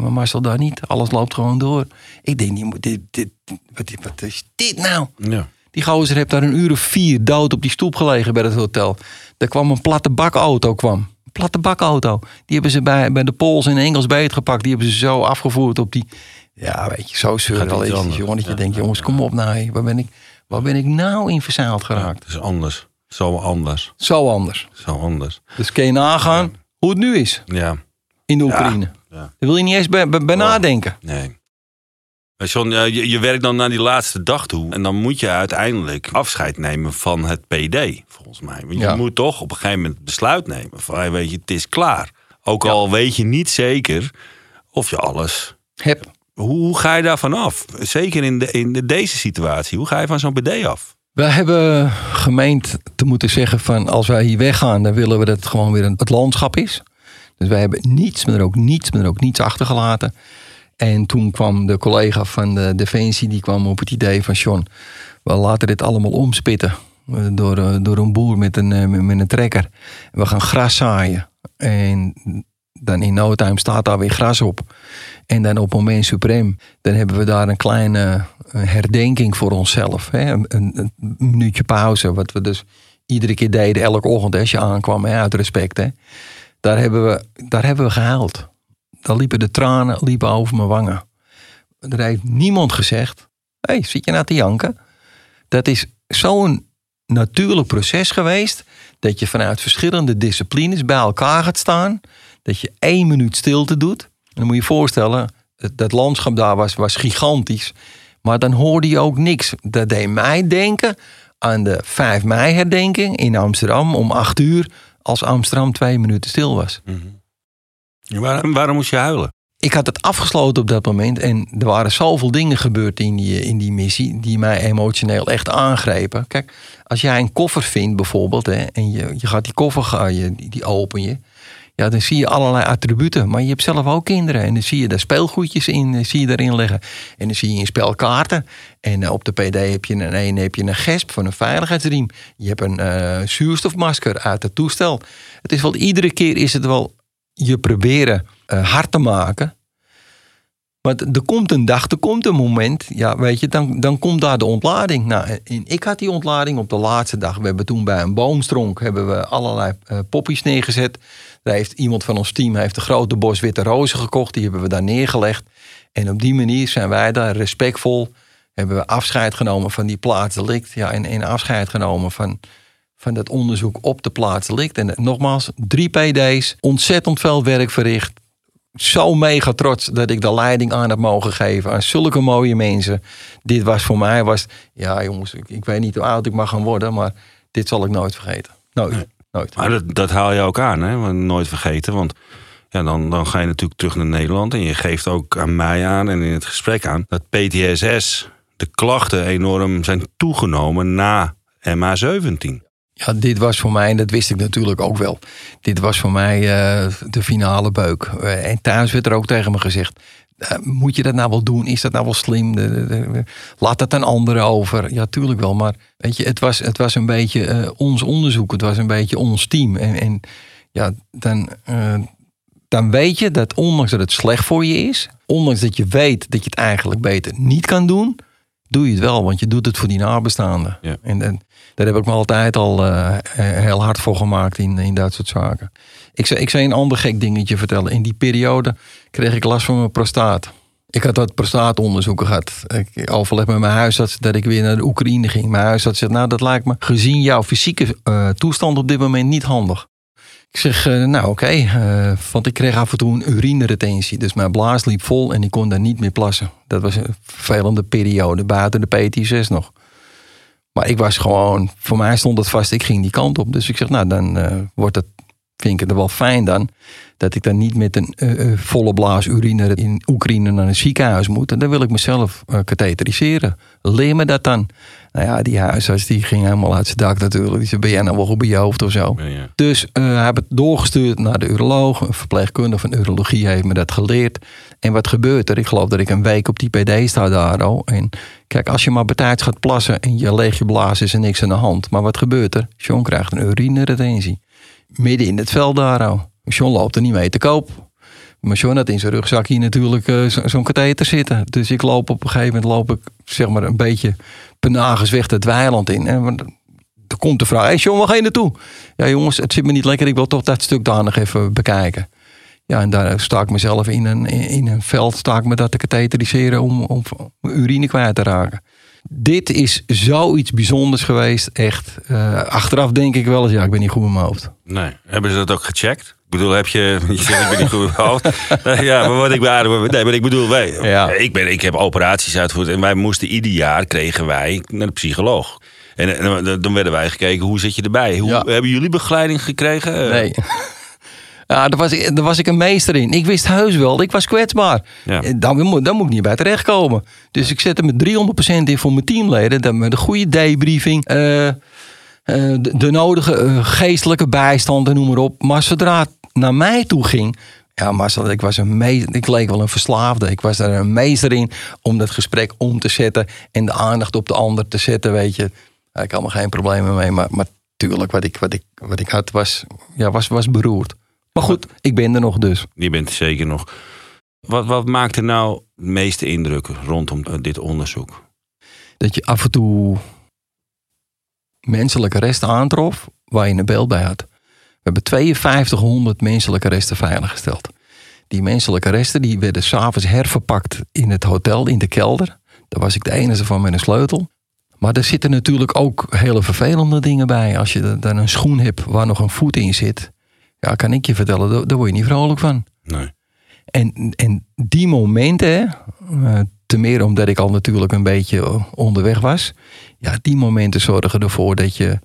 Maar Marcel daar niet. Alles loopt gewoon door. Ik denk, dit, dit, wat, wat is dit nou? Ja. Die gozer heeft daar een uur of vier dood op die stoep gelegen bij het hotel. Er kwam een platte bakauto kwam. Een platte bakauto. Die hebben ze bij, bij de Pools en Engels beetgepakt. Die hebben ze zo afgevoerd op die... Ja, weet je, zo surrealistisch, anders. jongen. Dat je Ja, denkt, jongens, kom op nou. Waar ben ik, waar ben ik nou in verzeild geraakt? Het is anders. Zo anders. Zo anders. Zo anders. Dus kun je nagaan hoe het nu is Ja. in de Oekraïne. ja. Daar wil je niet eens bij, bij, bij nadenken. Nee. John, je, je werkt dan naar die laatste dag toe. En dan moet je uiteindelijk afscheid nemen van het PD, volgens mij. Want je Ja. moet toch op een gegeven moment besluit nemen. Van, weet je, het is klaar. Ook al weet je niet zeker of je alles... Heb. Hoe, ga je daarvan af? Zeker in, de, in de, deze situatie. Hoe ga je van zo'n PD af? We hebben gemeend te moeten zeggen van als wij hier weggaan, dan willen we dat het gewoon weer een, het landschap is. Dus wij hebben niets, maar ook niets, maar ook niets achtergelaten. En toen kwam de collega van de Defensie, die kwam op het idee van John, we laten dit allemaal omspitten door, eh, door een boer met een, eh, met een trekker. We gaan gras zaaien. En dan in no time staat daar weer gras op. En dan op moment suprem, dan hebben we daar een kleine eh, herdenking voor onszelf. Hè? Een, minuutje pauze, wat we dus iedere keer deden, elke ochtend als je aankwam, uit respect. Hè? Daar, hebben we, daar hebben we. Daar liepen de tranen liepen over mijn wangen. Er heeft niemand gezegd, hé, hey, zit je nou te janken? Dat is zo'n natuurlijk proces geweest, dat je vanuit verschillende disciplines bij elkaar gaat staan, dat je één minuut stilte doet. En dan moet je je voorstellen, dat landschap daar was, was gigantisch. Maar dan hoorde je ook niks. Dat deed mij denken aan de 5 mei herdenking in Amsterdam om 8 uur. Als Amsterdam twee minuten stil was. Waarom, waarom moest je huilen? Ik had het afgesloten op dat moment. En er waren zoveel dingen gebeurd in die, in die missie. die mij emotioneel echt aangrepen. Kijk, als jij een koffer vindt bijvoorbeeld. Hè, en je, je gaat die koffer ga je, die, die open je. Ja, dan zie je allerlei attributen. Maar je hebt zelf ook kinderen. En dan zie je daar speelgoedjes in, eh, zie je daarin liggen. En dan zie je in spelkaarten. En eh, op de PD heb je een, een, heb je een gesp van een veiligheidsriem. Je hebt een uh, zuurstofmasker uit het toestel. Het is wel, iedere keer is het wel je proberen hard te maken. Maar er komt een dag, er komt een moment, ja, weet je, dan, dan komt daar de ontlading. Nou, ik had die ontlading op de laatste dag. We hebben toen bij een boomstronk hebben we allerlei uh, poppies neergezet. Daar heeft iemand van ons team heeft een grote bos witte rozen gekocht. Die hebben we daar neergelegd. En op die manier zijn wij daar respectvol. Hebben we afscheid genomen van die plaatsdelict. Ja, en, en afscheid genomen van, van dat onderzoek op de plaatsdelict. En nogmaals, drie PD's, ontzettend veel werk verricht zo mega trots dat ik de leiding aan heb mogen geven aan zulke mooie mensen. Dit was voor mij, was, ja jongens, ik, ik weet niet hoe oud ik mag gaan worden, maar dit zal ik nooit vergeten. Nooit. Nee. nooit. Maar dat, dat haal je ook aan, hè? Nooit vergeten. Want ja, dan, dan ga je natuurlijk terug naar Nederland. En je geeft ook aan mij aan en in het gesprek aan dat PTSS, de klachten enorm zijn toegenomen na MH17. Ja, dit was voor mij, en dat wist ik natuurlijk ook wel. Dit was voor mij uh, de finale beuk. Uh, en thuis werd er ook tegen me gezegd: uh, Moet je dat nou wel doen? Is dat nou wel slim? De, de, de, laat dat aan anderen over. Ja, tuurlijk wel. Maar weet je, het was, het was een beetje ons onderzoek. Het was een beetje ons team. En, en ja, dan, dan weet je dat ondanks dat het slecht voor je is, ondanks dat je weet dat je het eigenlijk beter niet kan doen, doe je het wel, want je doet het voor die nabestaanden. Ja. En, en, daar heb ik me altijd al uh, heel hard voor gemaakt in, in dat soort zaken. Ik zou, ik een ander gek dingetje vertellen. In die periode kreeg ik last van mijn prostaat. Ik had dat prostaatonderzoeken gehad. Ik overleg met mijn huisarts dat ik weer naar de Oekraïne ging. Mijn huisarts zegt, nou dat lijkt me gezien jouw fysieke uh, toestand op dit moment niet handig. Ik zeg, uh, nou oké, want ik kreeg af en toe een urineretentie. Dus mijn blaas liep vol en ik kon daar niet meer plassen. Dat was een vervelende periode, buiten de PT6 nog. Maar ik was gewoon, voor mij stond het vast, ik ging die kant op. Dus ik zeg, nou dan uh, wordt het, vind ik het wel fijn dan... dat ik dan niet met een volle blaas urine in Oekraïne naar een ziekenhuis moet. En dan wil ik mezelf katheteriseren. Leer me dat dan. Nou ja, die huisarts die ging helemaal uit zijn dak natuurlijk. Die zei, ben jij nou wel goed bij je hoofd of zo? Ja, ja. Dus uh, hij heeft het doorgestuurd naar de uroloog. Een verpleegkundige van urologie heeft me dat geleerd. En wat gebeurt er? Ik geloof dat ik een week op die PD sta daar al. En kijk, als je maar betijds gaat plassen en je leeg je blaas is er niks aan de hand. Maar wat gebeurt er? John krijgt een urineretentie. Midden in het veld daar al. John loopt er niet mee te koop. Maar John in zijn rugzakje natuurlijk uh, zo'n zo katheter zitten. Dus ik loop op een gegeven moment loop ik zeg maar een beetje penagers weg het weiland in. En er komt de vraag, hey John, waar ga je naartoe? Ja jongens, het zit me niet lekker, ik wil toch dat stuk daar nog even bekijken. Ja, en daar sta ik mezelf in een, in een veld, sta ik me dat te katheteriseren om, om urine kwijt te raken. Dit is zoiets bijzonders geweest, echt. Uh, achteraf denk ik wel eens, ja, ik ben niet goed in mijn hoofd. Nee, hebben ze dat ook gecheckt? Ik bedoel, heb je. Je zegt, ik ben niet goed [laughs] ja, maar wat ik. Nee, maar ik bedoel, wij. Ja. Ik, ben, ik heb operaties uitgevoerd. En wij moesten ieder jaar kregen wij naar de psycholoog. En, en dan werden wij gekeken, hoe zit je erbij? Hoe, Ja. Hebben jullie begeleiding gekregen? Nee. Ja, [laughs] daar was, ik, daar was ik een meester in. Ik wist heus wel, ik was kwetsbaar. Ja. Eh, Dan, moet- dan moet ik niet bij terechtkomen. Dus ik zette me 300% in voor mijn teamleden. Dat met een goede debriefing. eh, eh, de, de nodige eh, geestelijke bijstand en noem maar op. Maar zodra naar mij toe ging... Ja, Marcel, ik, was een me- ik leek wel een verslaafde. Ik was daar een meester in om dat gesprek om te zetten... en de aandacht op de ander te zetten, weet je. Ik had er geen problemen mee. Maar, maar tuurlijk, wat ik, wat ik, wat ik had was, ja, was, was beroerd. Maar goed, ik ben er nog dus. Je bent er zeker nog. Wat, wat maakt er nou de meeste indruk rondom dit onderzoek? Dat je af en toe menselijke resten aantrof waar je een beeld bij had. We hebben 5200 menselijke resten veiliggesteld. Die menselijke resten die werden s'avonds herverpakt in het hotel, in de kelder. Daar was ik de enige van met een sleutel. Maar er zitten natuurlijk ook hele vervelende dingen bij. Als je dan een schoen hebt waar nog een voet in zit. Ja, kan ik je vertellen, daar, word je niet vrolijk van. Nee. En, en die momenten, eh, te meer omdat ik al natuurlijk een beetje onderweg was. Ja, die momenten zorgen ervoor dat je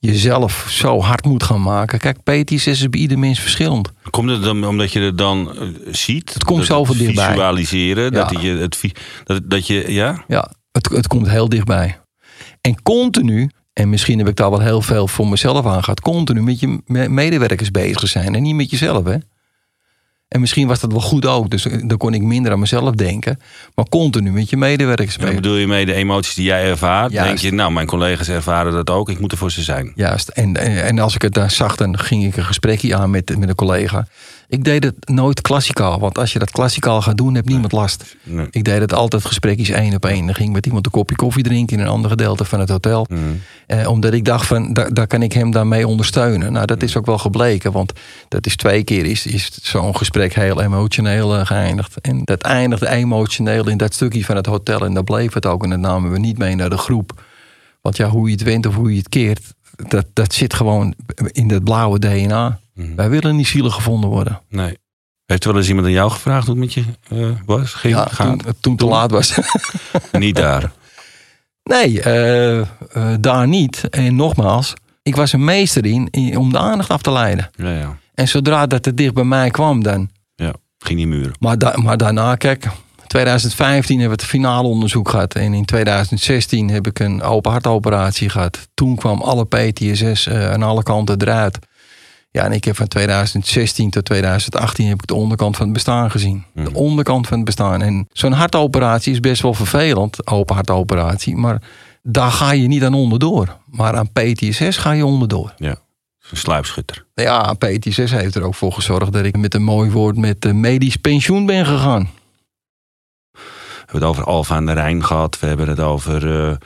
jezelf zo hard moet gaan maken. Kijk, PTSS is bij ieder mens verschillend. Komt het dan omdat je het dan eh, ziet? Het komt zoveel dichtbij. Visualiseren. Ja. Dat, je het, dat, dat je, ja? Ja, het, het komt heel dichtbij. En continu, En misschien heb ik daar wel heel veel voor mezelf aan gehad. Continu met je me- medewerkers bezig zijn en niet met jezelf, hè. En misschien was dat wel goed ook, dus dan kon ik minder aan mezelf denken. Maar continu met je medewerkers bezig. bedoel je mee de emoties die jij ervaart? Juist. Denk je, nou, mijn collega's ervaren dat ook. Ik moet er voor ze zijn. Juist. En, en en als ik het dan zag, dan ging ik een gesprekje aan met, met een collega. Ik deed het nooit klassikaal, want als je dat klassikaal gaat doen, heeft niemand last. Nee. Ik deed het altijd gesprekjes één op één. Dan ging ik met iemand een kopje koffie drinken in een ander gedeelte van het hotel. Eh, omdat ik dacht van, daar, daar kan ik hem dan mee ondersteunen. Nou, dat is ook wel gebleken, want dat is twee keer is, is zo'n gesprek heel emotioneel eh, geëindigd. En dat eindigde emotioneel in dat stukje van het hotel. En daar bleef het ook. En dat namen we niet mee naar de groep. Want ja, hoe je het went of hoe je het keert, dat, dat zit gewoon in dat blauwe DNA. Wij willen niet zielig gevonden worden. Nee. Heeft er wel eens iemand aan jou gevraagd hoe het met je eh, was? Ging, Ja, gaat? toen, toen te laat was. [laughs] Niet daar. Nee, eh, eh, daar niet. En nogmaals, ik was een meester in, in om de aandacht af te leiden. Ja, ja. En zodra dat het dicht bij mij kwam, dan. ja. Ging die muren. Maar, da- maar daarna, kijk, 2015 hebben we het finale onderzoek gehad. En in 2016 heb ik een open hartoperatie gehad. Toen kwam alle PTSS eh, aan alle kanten eruit. Ja, en ik heb van 2016 tot 2018 heb ik de onderkant van het bestaan gezien. De onderkant van het bestaan. En zo'n hartoperatie is best wel vervelend, open hartoperatie. Maar daar ga je niet aan onderdoor. Maar aan PTSS ga je onderdoor. Ja. Een sluipschutter. Ja, PTSS heeft er ook voor gezorgd dat ik met een mooi woord met eh, medisch pensioen ben gegaan. We hebben het over Alfa aan de Rijn gehad. We hebben het over. eh,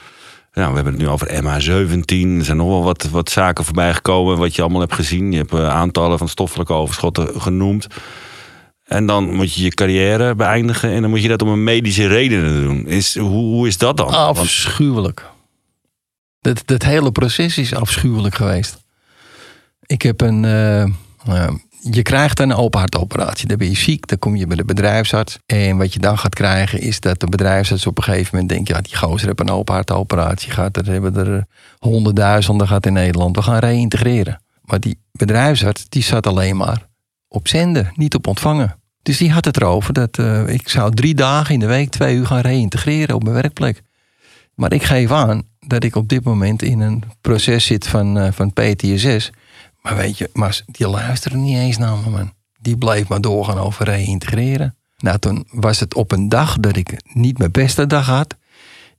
nou, we hebben het nu over MH17. Er zijn nog wel wat, wat zaken voorbij gekomen. Wat je allemaal hebt gezien. Je hebt eh, aantallen van stoffelijke overschotten genoemd. En dan moet je je carrière beëindigen. En dan moet je dat om een medische redenen doen. Is, hoe, hoe is dat dan? Afschuwelijk. Dat, dat hele proces is afschuwelijk geweest. Ik heb een. eh, eh, je krijgt een open hartoperatie. Dan ben je ziek, dan kom je bij de bedrijfsarts. En wat je dan gaat krijgen is dat de bedrijfsarts op een gegeven moment denkt... ja, die gozer heeft een open hartoperatie gehad. Er hebben er honderdduizenden gehad in Nederland. We gaan reïntegreren. Maar die bedrijfsarts die zat alleen maar op zenden, niet op ontvangen. Dus die had het erover dat eh, ik zou drie dagen in de week twee uur gaan reïntegreren op mijn werkplek. Maar ik geef aan dat ik op dit moment in een proces zit van, eh, van PTSS. Maar weet je, maar die luisteren niet eens naar me, man. Die bleef maar doorgaan over reïntegreren. Nou, toen was het op een dag dat ik niet mijn beste dag had.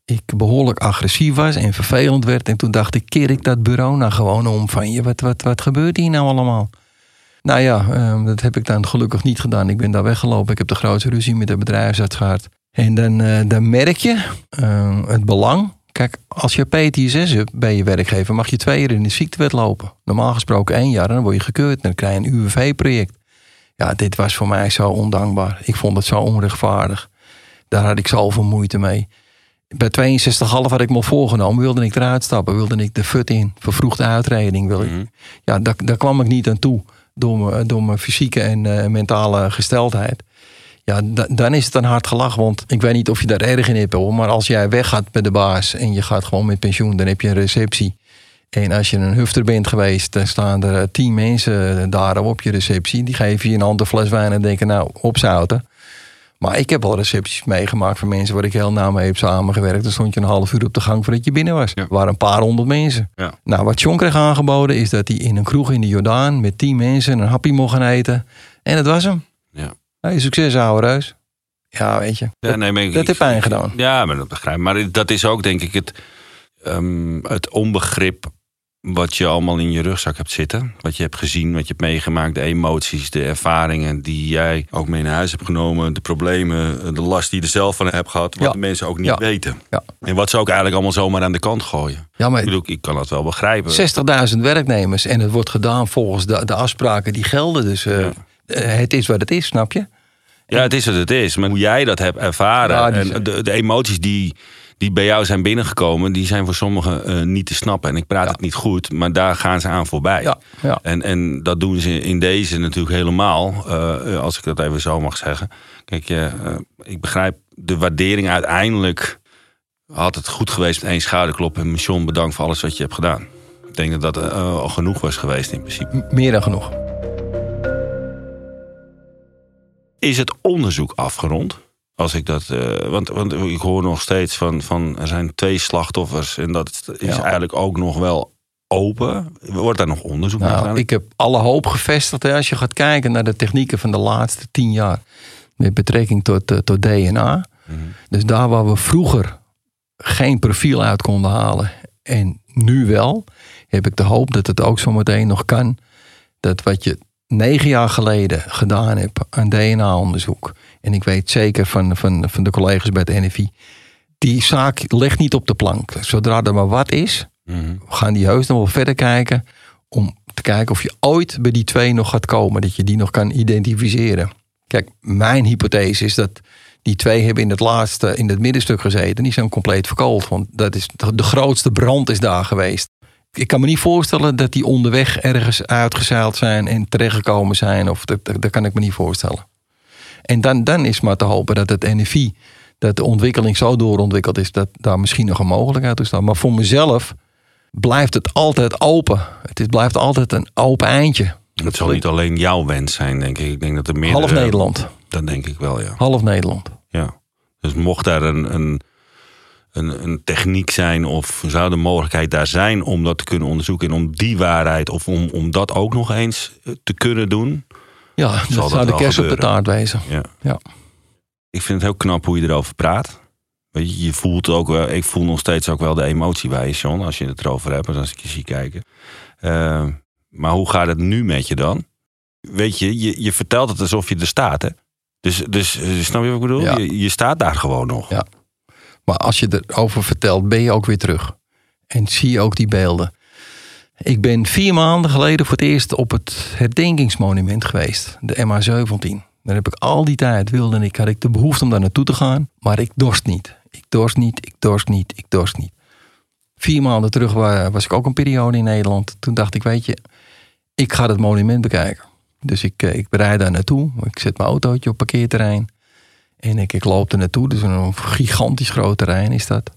Ik behoorlijk agressief was en vervelend werd. En toen dacht ik, keer ik dat bureau nou gewoon om van je. Wat, wat, wat gebeurt hier nou allemaal? Nou ja, eh, dat heb ik dan gelukkig niet gedaan. Ik ben daar weggelopen. Ik heb de grootste ruzie met de bedrijfsarts gehad. En dan, eh, dan merk je eh, het belang. Kijk, als je PTSS hebt bij je werkgever, mag je twee jaar in de ziektewet lopen. Normaal gesproken één jaar en dan word je gekeurd. En dan krijg je een UWV-project. Ja, dit was voor mij zo ondankbaar. Ik vond het zo onrechtvaardig. Daar had ik zoveel moeite mee. Bij 62,5 had ik me voorgenomen. Wilde ik eruit stappen. Wilde ik de fut in. Vervroegde uitreding. Wil ik. Ja, daar, daar kwam ik niet aan toe. Door mijn, door mijn fysieke en eh, mentale gesteldheid. Ja, da- dan is het een hard gelach. Want ik weet niet of je daar erg in hebt hoor. Maar als jij weggaat met de baas en je gaat gewoon met pensioen. Dan heb je een receptie. En als je een hufter bent geweest, dan staan er eh, tien mensen daar op je receptie. Die geven je een ander fles wijn en denken, nou, opzouten. Maar ik heb al recepties meegemaakt van mensen waar ik heel nauw mee heb samengewerkt. Dan stond je een half uur op de gang voordat je binnen was. Er waren een paar honderd mensen. Ja. Nou, wat John kreeg aangeboden is dat hij in een kroeg in de Jordaan met tien mensen een happy mocht gaan eten. En dat was hem. Ja. Hey, succes, ouwe reus. Ja, weet je. Ja, nee, ik- dat heeft pijn gedaan. Ja, maar dat begrijp ik. Maar dat is ook denk ik het, ehm, het onbegrip wat je allemaal in je rugzak hebt zitten. Wat je hebt gezien, wat je hebt meegemaakt. De emoties, de ervaringen die jij ook mee naar huis hebt genomen. De problemen, de last die je er zelf van hebt gehad. Wat Ja. de mensen ook niet Ja. weten. Ja. En wat ze ook eigenlijk allemaal zomaar aan de kant gooien. Ja, maar Ik bedoel, ik kan dat wel begrijpen. 60.000 werknemers en het wordt gedaan volgens de, de afspraken die gelden. Dus eh, eh, het is wat het is, snap je? Ja, het is wat het is. Maar hoe jij dat hebt ervaren. Ja, en de, de emoties die, die bij jou zijn binnengekomen. Die zijn voor sommigen eh, niet te snappen. En ik praat het niet goed. Maar daar gaan ze aan voorbij. Ja. En, en dat doen ze in deze natuurlijk helemaal. eh, als ik dat even zo mag zeggen. Kijk, eh, ik begrijp de waardering uiteindelijk. Had het goed geweest met één schouderklop. En Mission, bedankt voor alles wat je hebt gedaan. Ik denk dat dat al genoeg was geweest in principe. M- meer dan genoeg. Is het onderzoek afgerond? Als ik dat. eh, want, want ik hoor nog steeds van, van er zijn twee slachtoffers. En dat is Ja. eigenlijk ook nog wel open. Wordt daar nog onderzoek naar Nou, gedaan? ik heb alle hoop gevestigd hè, als je gaat kijken naar de technieken van de laatste tien jaar. Met betrekking tot, eh, tot DNA. Mhm. Dus daar waar we vroeger geen profiel uit konden halen en nu wel, heb ik de hoop dat het ook zometeen nog kan. Dat wat je negen jaar geleden gedaan hebt aan DNA-onderzoek. En ik weet zeker van, van, van de collega's bij het NFI. Die zaak ligt niet op de plank. Zodra er maar wat is, Mhm. gaan die heus nog wel verder kijken. Om te kijken of je ooit bij die twee nog gaat komen. Dat je die nog kan identificeren. Kijk, mijn hypothese is dat die twee hebben in het laatste, in het middenstuk gezeten. Die zijn compleet verkoold. Want dat is, de grootste brand is daar geweest. Ik kan me niet voorstellen dat die onderweg ergens uitgezeild zijn en terechtgekomen zijn. Of dat, dat, dat kan ik me niet voorstellen. En dan, dan is maar te hopen dat het NFI, dat de ontwikkeling zo doorontwikkeld is, dat daar misschien nog een mogelijkheid is. Maar voor mezelf blijft het altijd open. Het is, blijft altijd een open eindje. Het zal niet alleen jouw wens zijn, denk ik. Ik denk dat er meer. Half Nederland. Dat denk ik wel, ja. Half Nederland. ja. Dus mocht daar een, een, een, een techniek zijn of zou de mogelijkheid daar zijn om dat te kunnen onderzoeken en om die waarheid of om, om dat ook nog eens eh, te kunnen doen. Ja, Zal dat zou de kerst op de taart wezen. Ja. Ja. Ik vind het heel knap hoe je erover praat. Weet je, je voelt ook wel, ik voel nog steeds ook wel de emotie bij je, John, als je het erover hebt, als ik je zie kijken. Eh, maar hoe gaat het nu met je dan? Weet je, je, je vertelt het alsof je er staat, hè? Dus, dus eh, snap je wat ik bedoel? Ja. Je, je staat daar gewoon nog. Ja. Maar als je erover vertelt, ben je ook weer terug. En zie je ook die beelden. Ik ben vier maanden geleden voor het eerst op het herdenkingsmonument geweest. De MH17. Daar heb ik al die tijd wilde ik, had ik de behoefte om daar naartoe te gaan. Maar ik dorst niet. Ik dorst niet, ik dorst niet, ik dorst niet. Vier maanden terug wa- was ik ook een periode in Nederland. Toen dacht ik, weet je, ik ga het monument bekijken. Dus ik, eh, ik rijd daar naartoe. Ik zet mijn autootje op parkeerterrein. En ik, ik loop er naartoe. Dus een gigantisch groot terrein is dat.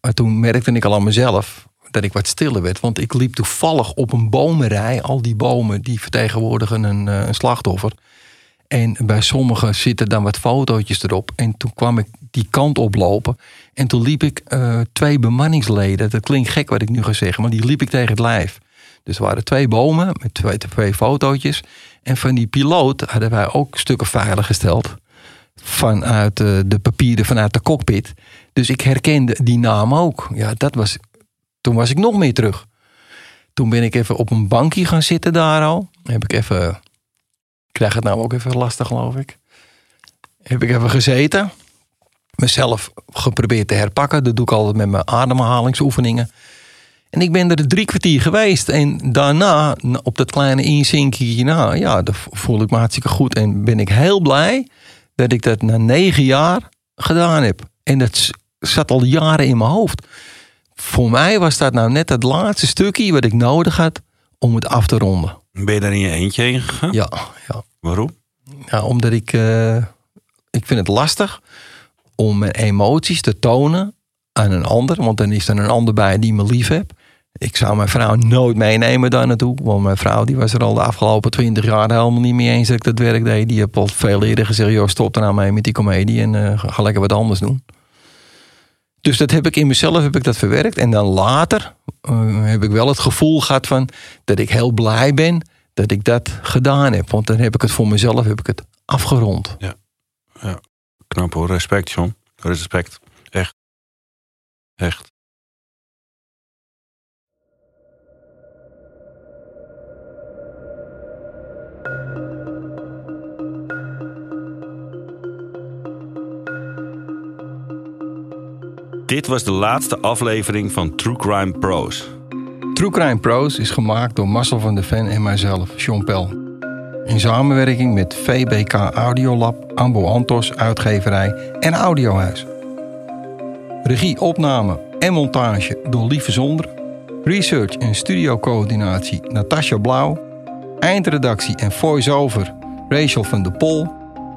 Maar toen merkte ik al aan mezelf dat ik wat stiller werd. Want ik liep toevallig op een bomenrij. Al die bomen die vertegenwoordigen een, eh, een slachtoffer. En bij sommigen zitten dan wat fotootjes erop. En toen kwam ik die kant oplopen. En toen liep ik eh, twee bemanningsleden. Dat klinkt gek wat ik nu ga zeggen. Maar die liep ik tegen het lijf. Dus er waren twee bomen met twee, twee fotootjes. En van die piloot hadden wij ook stukken veilig gesteld vanuit eh, de papieren vanuit de cockpit. Dus ik herkende die naam ook. Ja, dat was. Toen was ik nog meer terug. Toen ben ik even op een bankje gaan zitten daar al. Heb ik even. Ik krijg het nou ook even lastig, geloof ik. Heb ik even gezeten. Mezelf geprobeerd te herpakken. Dat doe ik altijd met mijn ademhalingsoefeningen. En ik ben er drie kwartier geweest. En daarna, op dat kleine inzinkje, na, ja, dan voel ik me hartstikke goed. En ben ik heel blij dat ik dat na negen jaar gedaan heb. En dat zat al jaren in mijn hoofd. Voor mij was dat nou net het laatste stukje wat ik nodig had om het af te ronden. Ben je daar in je eentje heen gegaan? Ja, ja. Waarom? ja omdat ik, eh, ik vind het lastig om mijn emoties te tonen aan een ander. Want dan is er een ander bij die me lief heeft. Ik zou mijn vrouw nooit meenemen daar naartoe. Want mijn vrouw die was er al de afgelopen twintig jaar helemaal niet mee eens dat ik dat werk deed. Die heeft al veel eerder gezegd, joh, stop er nou mee met die comedie en eh, ga lekker wat anders doen. Dus dat heb ik in mezelf heb ik dat verwerkt. En dan later eh, heb ik wel het gevoel gehad van dat ik heel blij ben dat ik dat gedaan heb. Want dan heb ik het voor mezelf heb ik het afgerond. Knap hoor, respect John. Respect. Echt. Echt. Dit was de laatste aflevering van True Crime Pros. True Crime Pros is gemaakt door Marcel van der Ven en mijzelf, Sean Pel. In samenwerking met VBK Audiolab, Ambo Antos, uitgeverij en Audiohuis. Regie, opname en montage door Lieve Zonder. Research en studiocoördinatie Natasja Blauw. Eindredactie en voice-over Rachel van de Pol.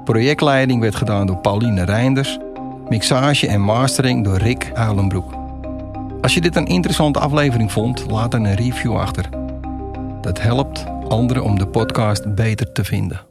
Projectleiding werd gedaan door Pauline Reinders. Mixage en mastering door Rick Huilenbroek. Als je dit een interessante aflevering vond, laat dan een review achter. Dat helpt anderen om de podcast beter te vinden.